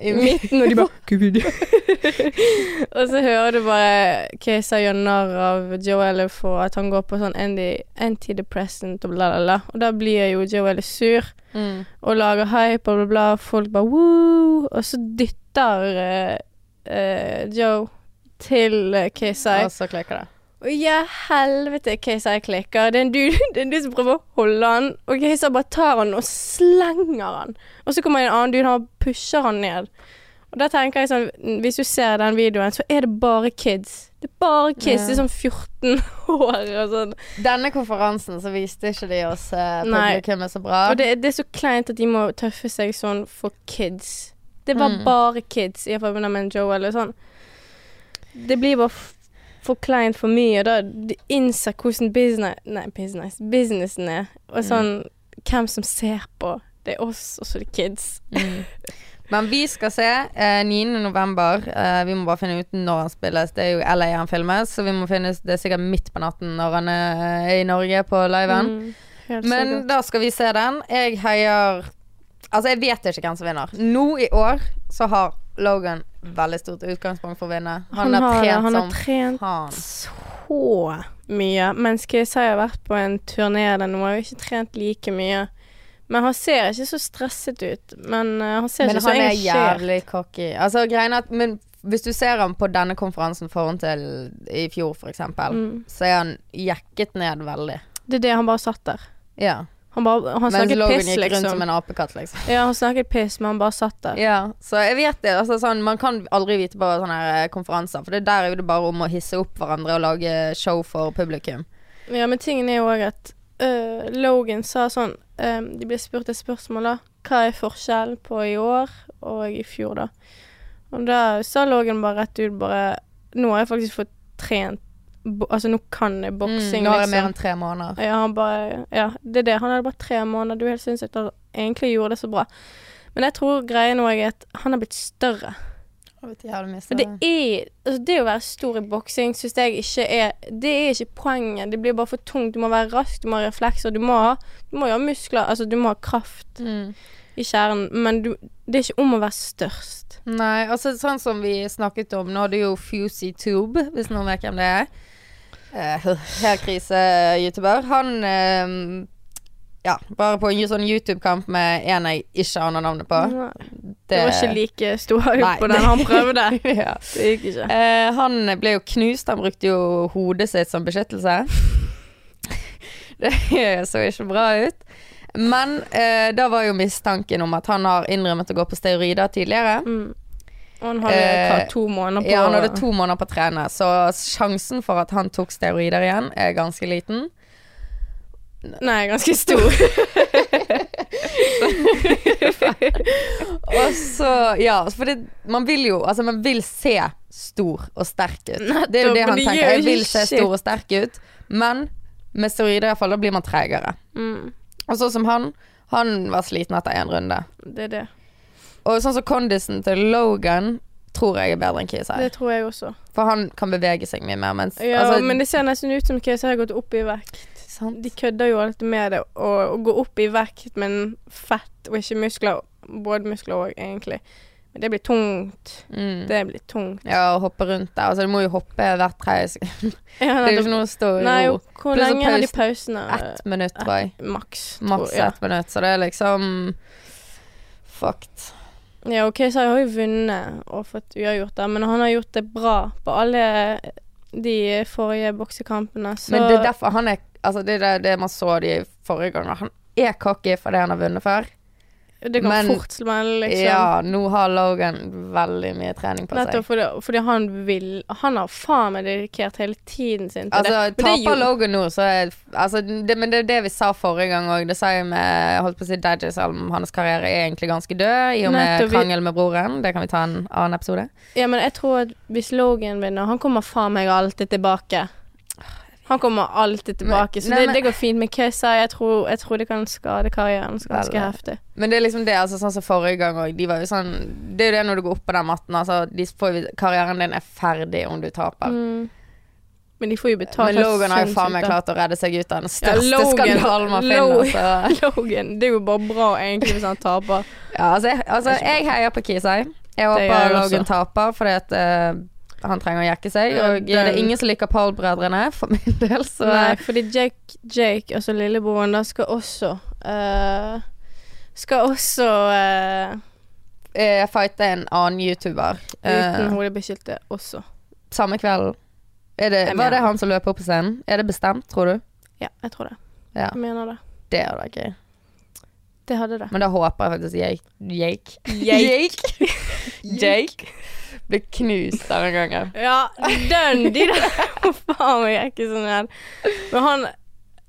i midten, og de bare og så hører du bare Kesa gjør narr av Joel for at han går på sånn antidepressant og bla, bla, bla. Og da blir jo Joel sur mm. og lager hype og bla, bla. Folk bare woo. Og så dytter uh, uh, Joe til KSI. Og så klikker det. Og ja, helvete, KSI klikker. Det er du, det er en du som prøver å holde han, og Keiser bare tar han og slenger han. Og så kommer en annen dude og pusher han ned. Og da tenker jeg sånn, hvis du ser den videoen, så er det bare kids. Det er bare kids. Det er sånn 14 år og sånn. Denne konferansen så viste ikke de oss eh, publikummet så bra. Og det, det er så kleint at de må tøffe seg sånn for kids. Det var Mm. bare kids, iallfall med Joel og sånn. Det blir bare for kleint for mye, og da du innser hvordan business Nei, business businessen er. Og sånn hvem som ser på. Det er oss, og så er det kids. Mm. Men vi skal se eh, 9. november. Eh, vi må bare finne ut når han spilles. Det er jo LA han filmes, så vi må finne Det er sikkert midt på natten når han er i Norge på liven. Mm, Men da skal vi se den. Jeg heier Altså, jeg vet ikke hvem som vinner. Nå i år så har Logan veldig stort utgangspunkt for å vinne. Han, Han har trent han har trent faen. så mye. Mens jeg har vært på en turné der nå, har ikke trent like mye. Men han ser ikke så stresset ut. Men eh, han ser Men ikke så han er jævlig cocky. Altså, greien er at Men hvis du ser ham på denne konferansen foran til i fjor, for eksempel, Mm. så er han jekket ned veldig. Det er det han bare satt der. Ja. Han, bare, han Mens snakket Logan gikk rundt liksom. som en apekatt, liksom. Ja, han snakket piss, men han bare satt der. Ja, så jeg vet det. Altså, sånn, man kan aldri vite på sånne her eh, konferanser, for det der er jo det bare om å hisse opp hverandre og lage show for publikum. Ja, men tingen er jo òg at uh, Logan sa sånn uh, De ble spurt et spørsmål, da. Hva er forskjellen på i år og i fjor, da? Og da sa Logan bare rett ut bare Nå har jeg faktisk fått trent Altså, nå kan jeg boksing, Mm, nå er det mer liksom. enn tre måneder. Ja, han bare Ja, det er det. Han hadde bare tre måneder. Du er helt sinnssykt. Han egentlig gjorde det så bra. Men jeg tror greien nå er at han har blitt større. For det er altså Det å være stor i boksing syns jeg ikke er Det er ikke poenget. Det blir bare for tungt. Du må være rask, du må ha reflekser. Du må ha, du må jo ha muskler. Altså, du må ha kraft mm. I kjernen. Men du, det er ikke om å være størst. Nei, altså sånn som vi snakket om Nå er det jo Fusey Tube, hvis noen vet hvem det er. eh, helt krise-youtuber. Han eh, Ja, bare på en sånn YouTube-kamp med en jeg ikke aner navnet på. Det, Det var ikke like stor hype på den han prøvde. ja. Det gikk ikke. Eh, han ble jo knust. Han brukte jo hodet sitt som beskyttelse. Det så ikke bra ut. Men eh, da var jo mistanken om at han har innrømmet å gå på steroider tidligere. Mm. Og han hadde Eh, hva, to måneder på Ja, han hadde to måneder på å trene, så sjansen for at han tok steroider igjen, er ganske liten. Nei, ganske stor. Og så, ja, for det, man vil jo Altså, man vil se stor og sterk ut. det er jo det han tenker. Jeg vil se stor og sterk ut, men med steroider iallfall, da blir man tregere. mm, Og sånn som han, han var sliten etter én runde. det er det. Og sånn som kondisen til Logan tror jeg er bedre enn KSI. Det tror jeg også. For han kan bevege seg mye mer, mens Ja, altså, men det ser nesten ut som KSI har gått opp i vekt. sant? De kødder jo alltid med det, å gå opp i vekt, men fett og ikke muskler. Både muskler òg, egentlig. Men det blir tungt. Mm. Det blir tungt. Ja, å hoppe rundt der. Altså, du må jo hoppe hvert tredje sekund. Ja, Det er jo ikke noe å stå i ro. hvor Plus lenge har de pausene? Ett minutt, tror jeg. Maks. Maks ja. ett minutt. Så det er liksom fucked. Ja, OK, så jeg har jo vunnet og fått uavgjort der, men han har gjort det bra på alle de forrige boksekampene, så Men det er derfor han er Altså, det er det, det man så de forrige ganger. Han er cocky fordi han har vunnet før. Det kan men- fort smelle, liksom. Ja, nå har Logan veldig mye trening på Nettopp seg. fordi, fordi han vil Han har faen meg dedikert hele tiden sin til Altså, det. Men taper Logan nå, så er altså, det, Men det er det vi sa forrige gang òg. Det sa jeg med holdt på å si Dadges om hans karriere er egentlig ganske død, i og med Nettopp, krangel med broren. Det kan vi ta en annen episode. Ja, men jeg tror at hvis Logan vinner Han kommer faen meg alltid tilbake. Han kommer alltid tilbake, så nei, det, men- det går fint. Men KSI, jeg tror, jeg tror det kan skade karrieren ganske Veldig. heftig. Men det er liksom det, altså sånn som forrige gang òg. De sånn Det er jo det når du går opp på den matten, altså. De får, karrieren din er ferdig om du taper. Mm. Men de får jo betalt Men Logan har jo faen meg klart å redde seg ut av den Ja, største Logan- skandalen man finner. Så. Logan, det er jo bare bra egentlig hvis han taper. Ja, altså, jeg, altså, jeg heier på Kisai. Jeg håper Logan taper, fordi at eh, han trenger å jekke seg. Og det er ingen som liker Paul-brødrene, for min del, så Nei, fordi Jake, Jake altså lillebroren, da skal også uh, Skal også uh, uh, fighte en annen YouTuber. uten hodebeskytte også. samme kvelden. Var det han som løp opp på scenen? Er det bestemt, tror du? Ja, jeg tror det. Ja, Jeg mener det. det hadde vært gøy. Det hadde det. Men da håper jeg faktisk Jake Jake? Jake. Jake blir knust denne gangen. Ja, den De der Faen jeg er ikke sånn redd. Men han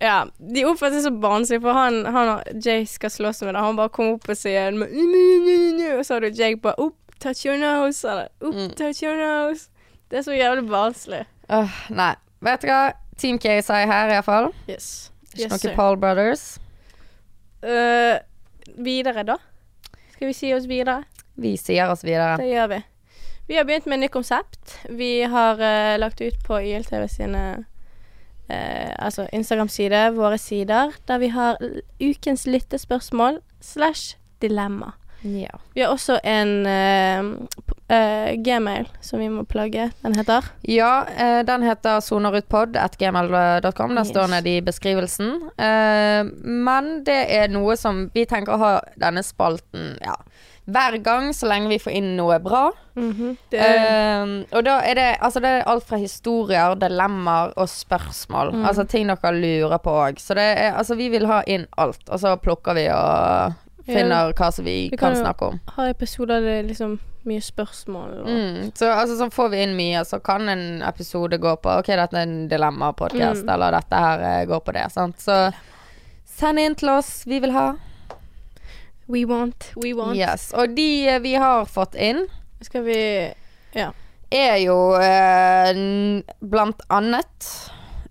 Ja, de oppførte seg så barnslig, for han, han og Jay skal slåss med det. Han bare kom opp på sier og så har du Jake bare Opp, touch your nose. Eller opp, Mm. touch your nose. Det er så jævlig barnslig. Uh, nei. Vet du hva? Team KSI her, iallfall. Yes. Ikke Yes, noe. Paul Brothers. Uh, videre, da? Skal vi si oss videre? Vi sier oss videre. Det gjør vi. Vi har begynt med nytt konsept. Vi har uh, lagt ut på YLTV sine uh, altså Instagram-side, våre sider, der vi har ukens lyttespørsmål slash dilemma. Ja. Vi har også en uh, gmail som vi må plagge. Den heter Ja, den heter sonerutpod.gmail.com. Den Yes. står nede i beskrivelsen. Men det er noe som vi tenker å ha denne spalten ja, hver gang, så lenge vi får inn noe bra. det er, Eh, og da er det, altså det er alt fra historier, dilemmaer og spørsmål. Mm. Altså ting dere lurer på òg. Så det er, altså vi vil ha inn alt, og så plukker vi og finner hva som vi, Vi kan, kan snakke om. har episoder der det er liksom mye spørsmål. Og, Mm. Så altså, så får vi inn mye, så kan en episode gå på Ok, dette er en dilemma-podkast, Mm. eller dette her eh, går på det. Sant? Så send inn til oss. Vi vil ha. We want, we want. Yes. Og de eh, vi har fått inn, Skal vi er jo eh, blant annet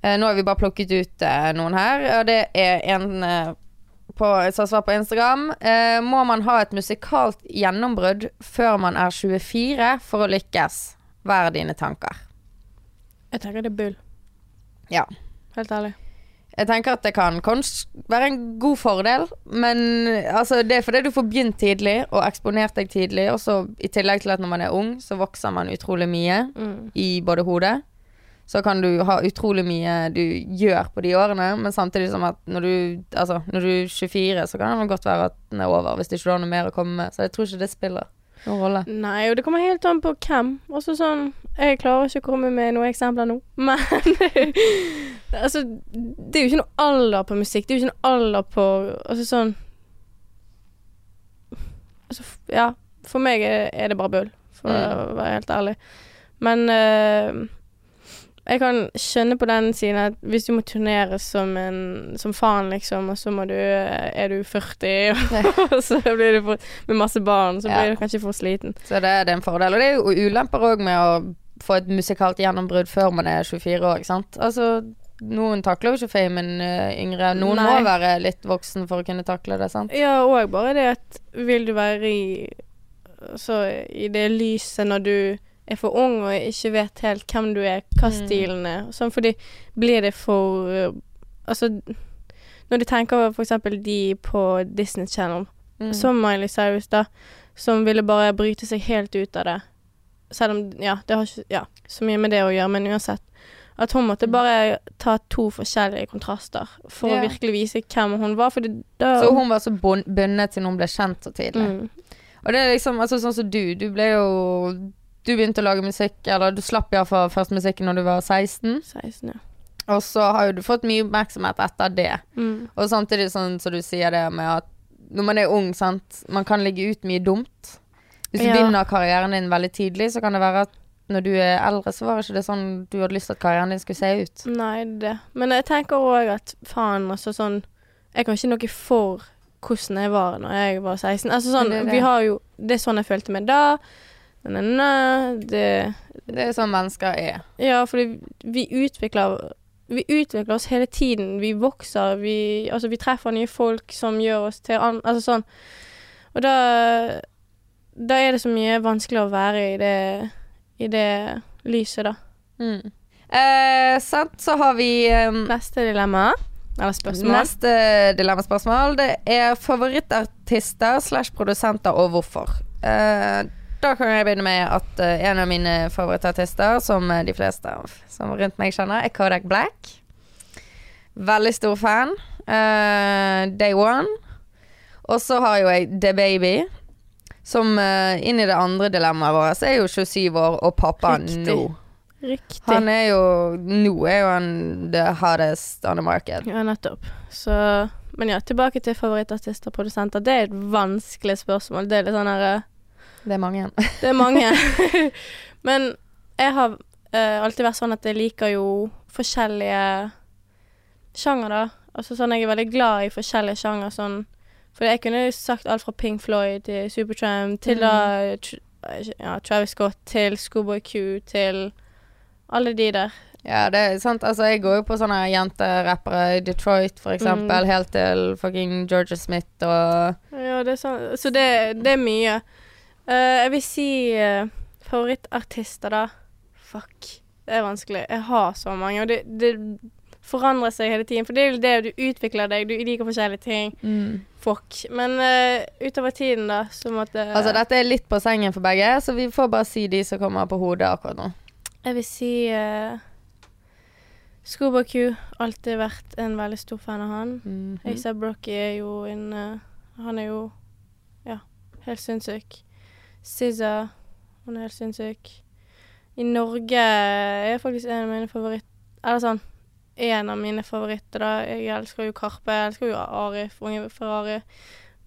eh, Nå har vi bare plukket ut eh, noen her, og det er en eh, på, som har svar på Instagram. Eh, må man ha et musikalt gjennombrudd før man er 24 for å lykkes? Hva er dine tanker? Jeg tenker det er bull. Ja. Helt ærlig. Jeg tenker at det kan være en god fordel, men altså, det er fordi du får begynt tidlig og eksponert deg tidlig, og så i tillegg til at når man er ung, så vokser man utrolig mye Mm. i både hodet. så kan du ha utrolig mye du gjør på de årene, men samtidig som at når du, altså, når du er 24, så kan det godt være at den er over, hvis det ikke du har noe mer å komme med. Så jeg tror ikke det spiller noen rolle. Nei, og det kommer helt an på hvem. Også sånn Jeg klarer ikke å komme med noen eksempler nå, men Altså, det er jo ikke noe alder på musikk. Det er jo ikke noe alder på Altså sånn Altså, ja. For meg er, er det bare bull, for Mm. å være helt ærlig. Men eh, jeg kan skjønne på den siden at hvis du må turnere som en Som faen, liksom, og så må du Er du 40, og så blir du for, med masse barn, så Ja. blir du kanskje for sliten. Så det, det er en fordel. Og det er jo ulemper òg med å få et musikalt gjennombrudd før man er 24 år, ikke sant. Altså, noen takler jo ikke famen uh, yngre. Noen Nei. må være litt voksen for å kunne takle det, sant. Ja, og bare det at vil du være i Så i det lyset når du er for ung og ikke vet helt hvem du er, hva Mm. stilen er. Sånn fordi blir det for uh, Altså når du tenker for eksempel de på Disney Channel, Mm. som Miley Cyrus, da, som ville bare bryte seg helt ut av det. Selv om Ja, det har ikke ja, så mye med det å gjøre, men uansett. At hun måtte Mm. bare ta to forskjellige kontraster for Ja. å virkelig vise hvem hun var. Da Så hun var så bun- bundet til hun ble kjent så tidlig. mm. Og det er liksom altså, sånn som du. Du ble jo Du begynte å lage musikk, eller du slapp iallfall først musikken når du var 16. 16, ja. Og så har jo du fått mye oppmerksomhet etter det. Mm. Og samtidig sånn som du sier det med at når man er ung, sant Man kan ligge ut mye dumt. Hvis du Ja. begynner karrieren din veldig tidlig, så kan det være at når du er eldre, så var det ikke det sånn du hadde lyst til at karrieren din skulle se ut. Nei, det. Men jeg tenker òg at faen, altså sånn Jeg kan ikke noe for hvordan jeg var når jeg var 16. Altså sånn, det det. vi har jo Det er sånn jeg følte meg da. Nei, nei, nei, det Det er sånn mennesker er. Ja, fordi vi utvikler Vi utvikler oss hele tiden. Vi vokser. Vi Altså, vi treffer nye folk som gjør oss til an... Altså sånn. Og da Da er det så mye vanskeligere å være i det I det lyset, da. Mm. Eh, sant, så har vi um, Neste dilemma. Eller spørsmål. Neste dilemmaspørsmål Det er favorittartister slash produsenter og hvorfor. Eh, da kan jeg begynne med at uh, en av mine favorittartister, som eh, de fleste av som rundt meg kjenner, er Kodak Black. Veldig stor fan. Uh, Day One. Og så har jo jeg The Baby. Som inn i det andre dilemmaet vårt, så er jo 27 år og pappa Riktig. nå. Riktig. Han er jo Nå er jo han the hottest on the market. Ja, nettopp. Så Men ja, tilbake til favorittartister og produsenter. Det er et vanskelig spørsmål. Det er litt sånn her eh, Det er mange. Det er mange. Men jeg har uh, alltid vært sånn at jeg liker jo forskjellige sjanger, da. Altså sånn jeg er veldig glad i forskjellige sjanger. Sånn For jeg kunne jo sagt alt fra Pink Floyd til Supertramp til da tr ja, Travis Scott til Schoolboy Q til alle de der. Ja, det er sant. Altså, jeg går jo på sånne jenterappere i Detroit, for eksempel, helt til fucking Georgia Smith og Ja, det er sant. Så det, det er mye. Eh, jeg vil si eh, favorittartister, da. Fuck. Det er vanskelig. Jeg har så mange, og det, det forandrer seg hele tiden. For det er jo det du utvikler deg, du liker forskjellige ting. Fuck. Men uh, utover tiden, da, så måtte Altså, dette er litt på sengen for begge, så vi får bare si de som kommer på hodet akkurat nå. Jeg vil si uh, Schoolboy Q. Alltid vært en veldig stor fan av han. Mhm. A$AP Brocky er jo en uh, Han er jo ja, helt sinnssyk. SZA, hun er helt sinnssyk. I Norge er faktisk en av mine favoritter Eller sånn en av mine favoritter, da. Jeg elsker jo Karpe, jeg elsker jo Arif, Unge Ferrari.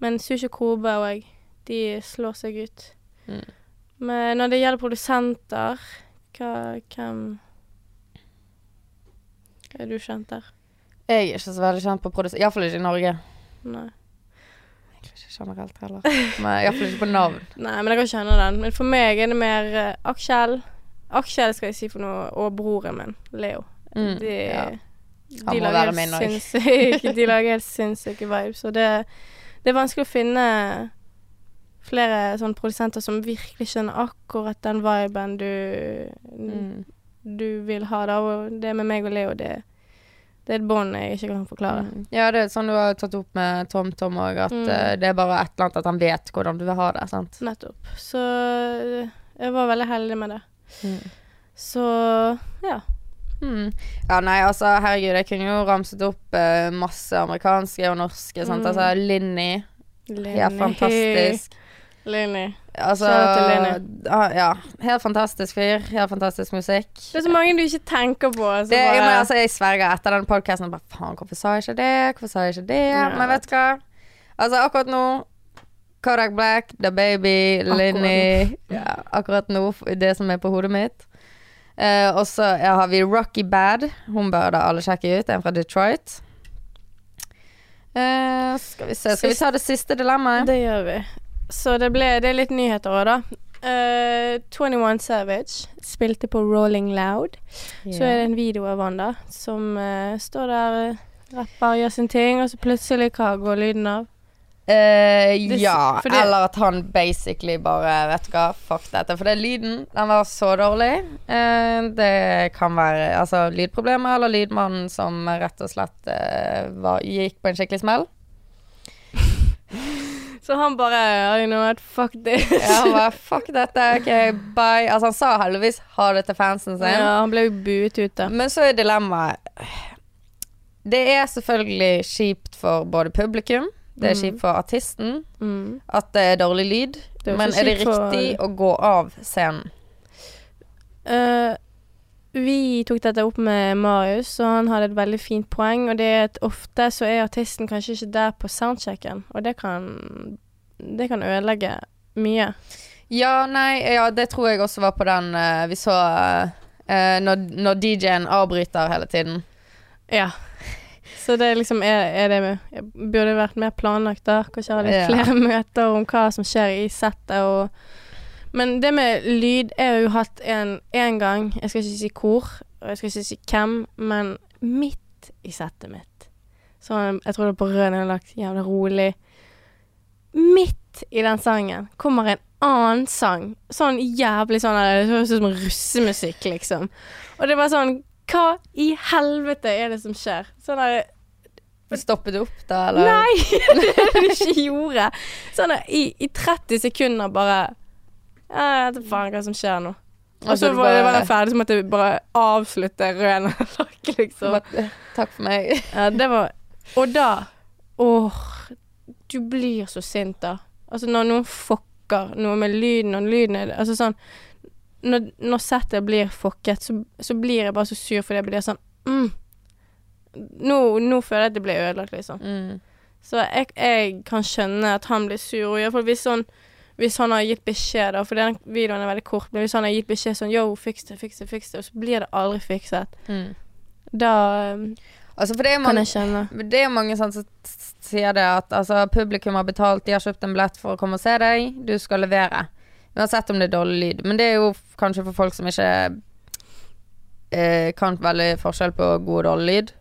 Men Sushi Kobe og jeg, de slår seg ut. Mm. Men når det gjelder produsenter, hva, hvem er du kjent der? Jeg er ikke så veldig kjent på produsenter. Iallfall ikke i Norge. Nei. Generelt heller. Iallfall ikke på navn. Nei, men jeg kan kjenne den. Men for meg er det mer uh, Aksjel. Aksjel skal jeg si for noe, og broren min, Leo. Mm, De, ja. de lager være helt sinnssyke De lager helt sinnssyke vibes, og det, det er vanskelig å finne flere sånne produsenter som virkelig skjønner akkurat den viben du, Mm. du vil ha, da. Og det med meg og Leo, det, det er et bånd jeg ikke kan forklare. Mm. Ja, det er sånn du har tatt opp med Tom Tom òg, at Mm. uh, det er bare et eller annet at han vet hvordan du vil ha det. sant? Nettopp. Så jeg var veldig heldig med det. Mm. Så ja. Hmm. Ja, nei, altså, herregud, jeg kunne jo ramset opp uh, masse amerikanske og norske. Sant? Mm. Altså, Linni. helt fantastisk. Linni. Altså, ah, ja, helt fantastisk fyr. Helt fantastisk musikk. Det er så mange du ikke tenker på. Det, bare, jeg, men, altså, jeg sverger etter den podkasten bare Faen, hvorfor sa jeg ikke det? Hvorfor sa jeg ikke det? Ja. Men vet du hva? Altså, akkurat nå Kodak Black, The Baby, Linni ja, Akkurat nå, det som er på hodet mitt. Uh, og så ja, har vi Rocky Bad. Hun bør da alle sjekke ut. En fra Detroit. Uh, skal vi se Skal vi ta det siste dilemmaet? Det gjør vi. Så det ble Det er litt nyheter òg, da. Uh, 21 Savage spilte på Rolling Loud. Så er det en video av han da som uh, står der, eh, rapper, gjør sin ting, og så plutselig hva går lyden av? Uh, ja, fordi, eller at han basically bare Vet du hva, fuck dette. For det lyden, den var så dårlig. Uh, det kan være altså lydproblemer eller lydmannen som rett og slett uh, var, gikk på en skikkelig smell. Så han bare I know what, fuck this. Ja, han bare fuck dette, ok, bye. Altså han sa heldigvis ha det til fansen sin. Ja, han ble jo buet ut, da. Men så er dilemmaet Det er selvfølgelig kjipt for både publikum, det er Mm. kjipt for artisten, Mm. at det er dårlig lyd. Det er Men er det riktig for- å gå av scenen? Eh, vi tok dette opp med Marius, og han hadde et veldig fint poeng. Og det er at ofte så er artisten kanskje ikke der på soundchecken, og det kan Det kan ødelegge mye. Ja, nei, ja, det tror jeg også var på den uh, vi så uh, når, når DJ-en avbryter hele tiden. Ja. Så det liksom er, er det Burde vært mer planlagt da. Kanskje ha litt Ja. flere møter om hva som skjer i settet og Men det med lyd Jeg har jo hatt en en gang Jeg skal ikke si hvor, og jeg skal ikke si hvem, men midt i settet mitt. Så jeg tror det er på rød nedlagt jævlig rolig. Midt i den sangen kommer en annen sang. Sånn jævlig sånn Det høres ut som russemusikk, liksom. Og det var sånn Hva i helvete er det som skjer? Sånn der Stoppet det opp da, eller? Nei, det er det du ikke gjorde. Sånn der, i, i 30 sekunder bare Jeg vet faen hva som skjer nå. Og så var bare- bare ferdig, så måtte jeg bare avslutte rød lakk, liksom. Bare, Takk for meg. Ja, det var Og da Åh, du blir så sint da. Altså når noen fucker noe med lyden, og lyden er Altså sånn Når, når settet blir fucket, så, så blir jeg bare så sur fordi jeg blir sånn mm, nå, nå føler jeg at det blir ødelagt, liksom. Mm. Så jeg, jeg kan skjønne at han blir sur. Og iallfall hvis, sånn, hvis han har gitt beskjed, da, for den videoen er veldig kort, men hvis han har gitt beskjed sånn Yo, fiks det, fiks det, fiks det, og så blir det aldri fikset, Mm. da um, Altså, for det er kan jeg kjenne det er mange sånn som sier det at altså, publikum har betalt, de har kjøpt en billett for å komme og se deg, du skal levere. Uansett om det er dårlig lyd. Men det er jo kanskje for folk som ikke eh, kan veldig forskjell på god og dårlig lyd.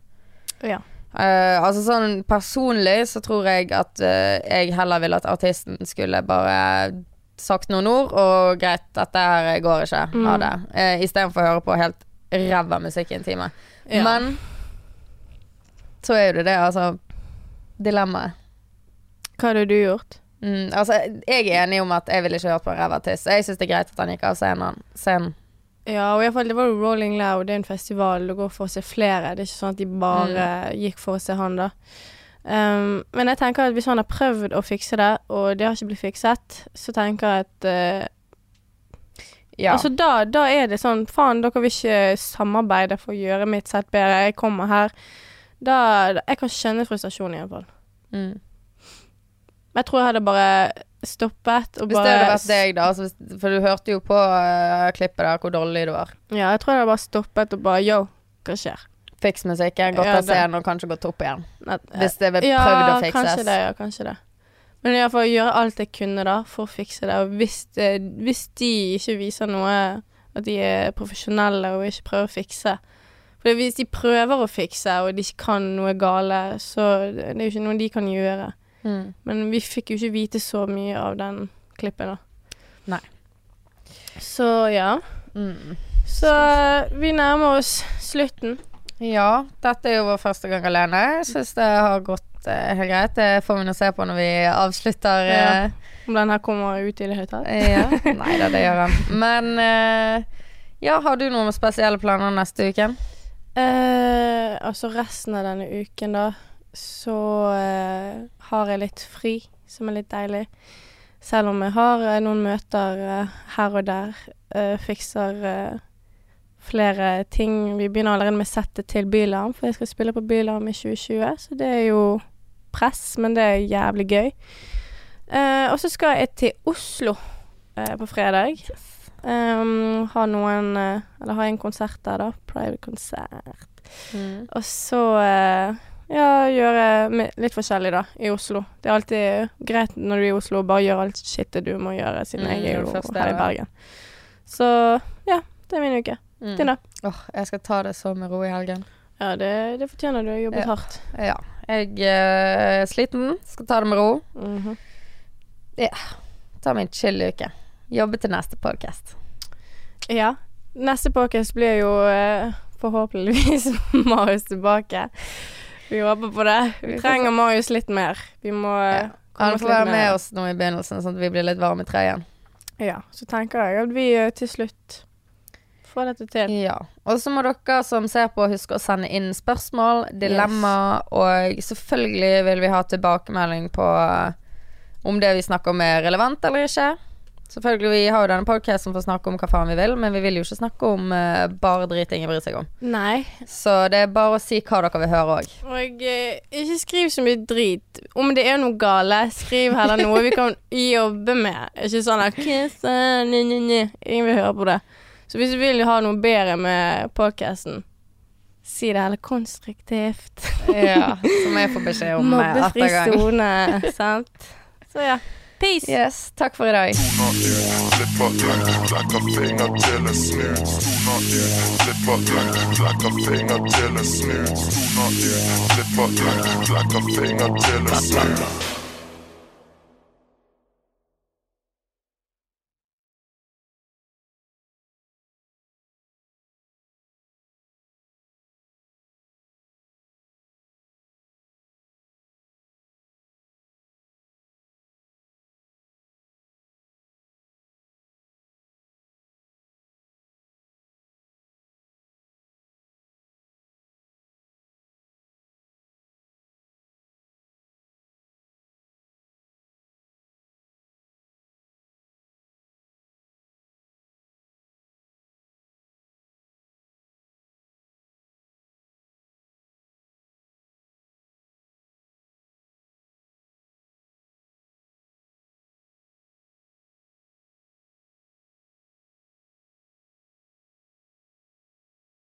Ja. Eh, altså sånn personlig så tror jeg at uh, jeg heller ville at artisten skulle bare sagt noen ord, og greit, dette her går ikke, ha Mm. det. Uh, Istedenfor å høre på helt ræva musikk i en time. Ja. Men så er jo det det, altså Dilemmaet. Hva hadde du gjort? Mm, altså, jeg er enig om at jeg ville ikke hørt på en ræva artist. Jeg syns det er greit at han gikk av scenen. scenen. Ja, og i hvert fall, det var jo Rolling Loud, det er en festival, du går for å se flere. Det er ikke sånn at de bare gikk for å se han, da. Um, men jeg tenker at hvis han har prøvd å fikse det, og det har ikke blitt fikset, så tenker jeg at uh, Ja. Altså da, da er det sånn Faen, dere vil ikke samarbeide for å gjøre mitt sett bedre. Jeg kommer her. Da Jeg kan skjønne frustrasjonen, iallfall. mm. Men jeg tror jeg hadde bare stoppet og Hvis bare det hadde vært deg, da. Hvis, for du hørte jo på uh, klippet der hvor dårlig det var. Ja, jeg tror jeg hadde bare stoppet og bare Yo, hva skjer? Fiks musikken, gått av ja, scenen og kanskje gått opp igjen. At, Hvis det ble ja, prøvd å fikses. kanskje det, ja, kanskje det. Men iallfall gjøre alt jeg kunne da for å fikse det. Og hvis, det, hvis de ikke viser noe At de er profesjonelle og ikke prøver å fikse For hvis de prøver å fikse, og de ikke kan noe gale, så det er jo ikke noe de kan gjøre. Mm. Men vi fikk jo ikke vite så mye av den klippen, da. Nei. Så ja. Mm. Så eh, vi nærmer oss slutten. Ja, dette er jo vår første gang alene. Jeg syns det har gått eh, helt greit. Det får vi nå se på når vi avslutter. Ja. eh, Om den her kommer ut i det hele tatt. ja. Nei da, det gjør han. Men eh, ja, har du noen spesielle planer neste uken? Eh, altså resten av denne uken, da, så eh, har jeg litt fri, som er litt deilig. Selv om jeg har eh, noen møter eh, her og der. eh, fikser eh, flere ting. Vi begynner allerede med settet til Bylarm, for jeg skal spille på Bylarm i 2020, så det er jo press, men det er jævlig gøy. Eh, og så skal jeg til Oslo på fredag. Um, ha noen Eller ha en konsert der, da. Private konsert. Mm. Og så ja, gjøre litt forskjellig, da, i Oslo. Det er alltid greit når du er i Oslo, bare gjør alt shitet du må gjøre, siden Mm, jeg er jo er her i. Bergen. Så ja, det er min uke. Mm. Din, da? Åh, jeg skal ta det så med ro i helgen. Ja, det, det fortjener du. Jobbet Ja. hardt. Ja. Jeg eh, er sliten, skal ta det med ro. Ja Ta min en chill uke. Jobbe til neste podcast. Ja. Neste podcast blir jo eh, forhåpentligvis Marius tilbake. Vi håper på det. Vi trenger Marius litt mer. Vi må Ja. komme Han får være med oss nå i begynnelsen, sånn at vi blir litt varme i trøyen. Ja, så tenker jeg at vi eh, til slutt får dette til. Ja. Og så må dere som ser på, huske å sende inn spørsmål, dilemma, og selvfølgelig vil vi ha tilbakemelding på eh, om det vi snakker om er relevant eller ikke. Selvfølgelig, Vi har jo denne podcasten for å snakke om hva faen vi vil, men vi vil jo ikke snakke om uh, bare drit ingen bryr seg om. Nei. Så det er bare å si hva dere vil høre òg. Og uh, ikke skriv så mye drit. Om det er noe gale, skriv heller noe vi kan jobbe med. Ikke sånn at. Ingen vil høre på det. Så hvis du vil ha noe bedre med podcasten, si det heller konstruktivt. Ja, som jeg får beskjed om Mobbefri etter gang. sone, sant. Så ja. Peace. Yes, takk for i dag. In,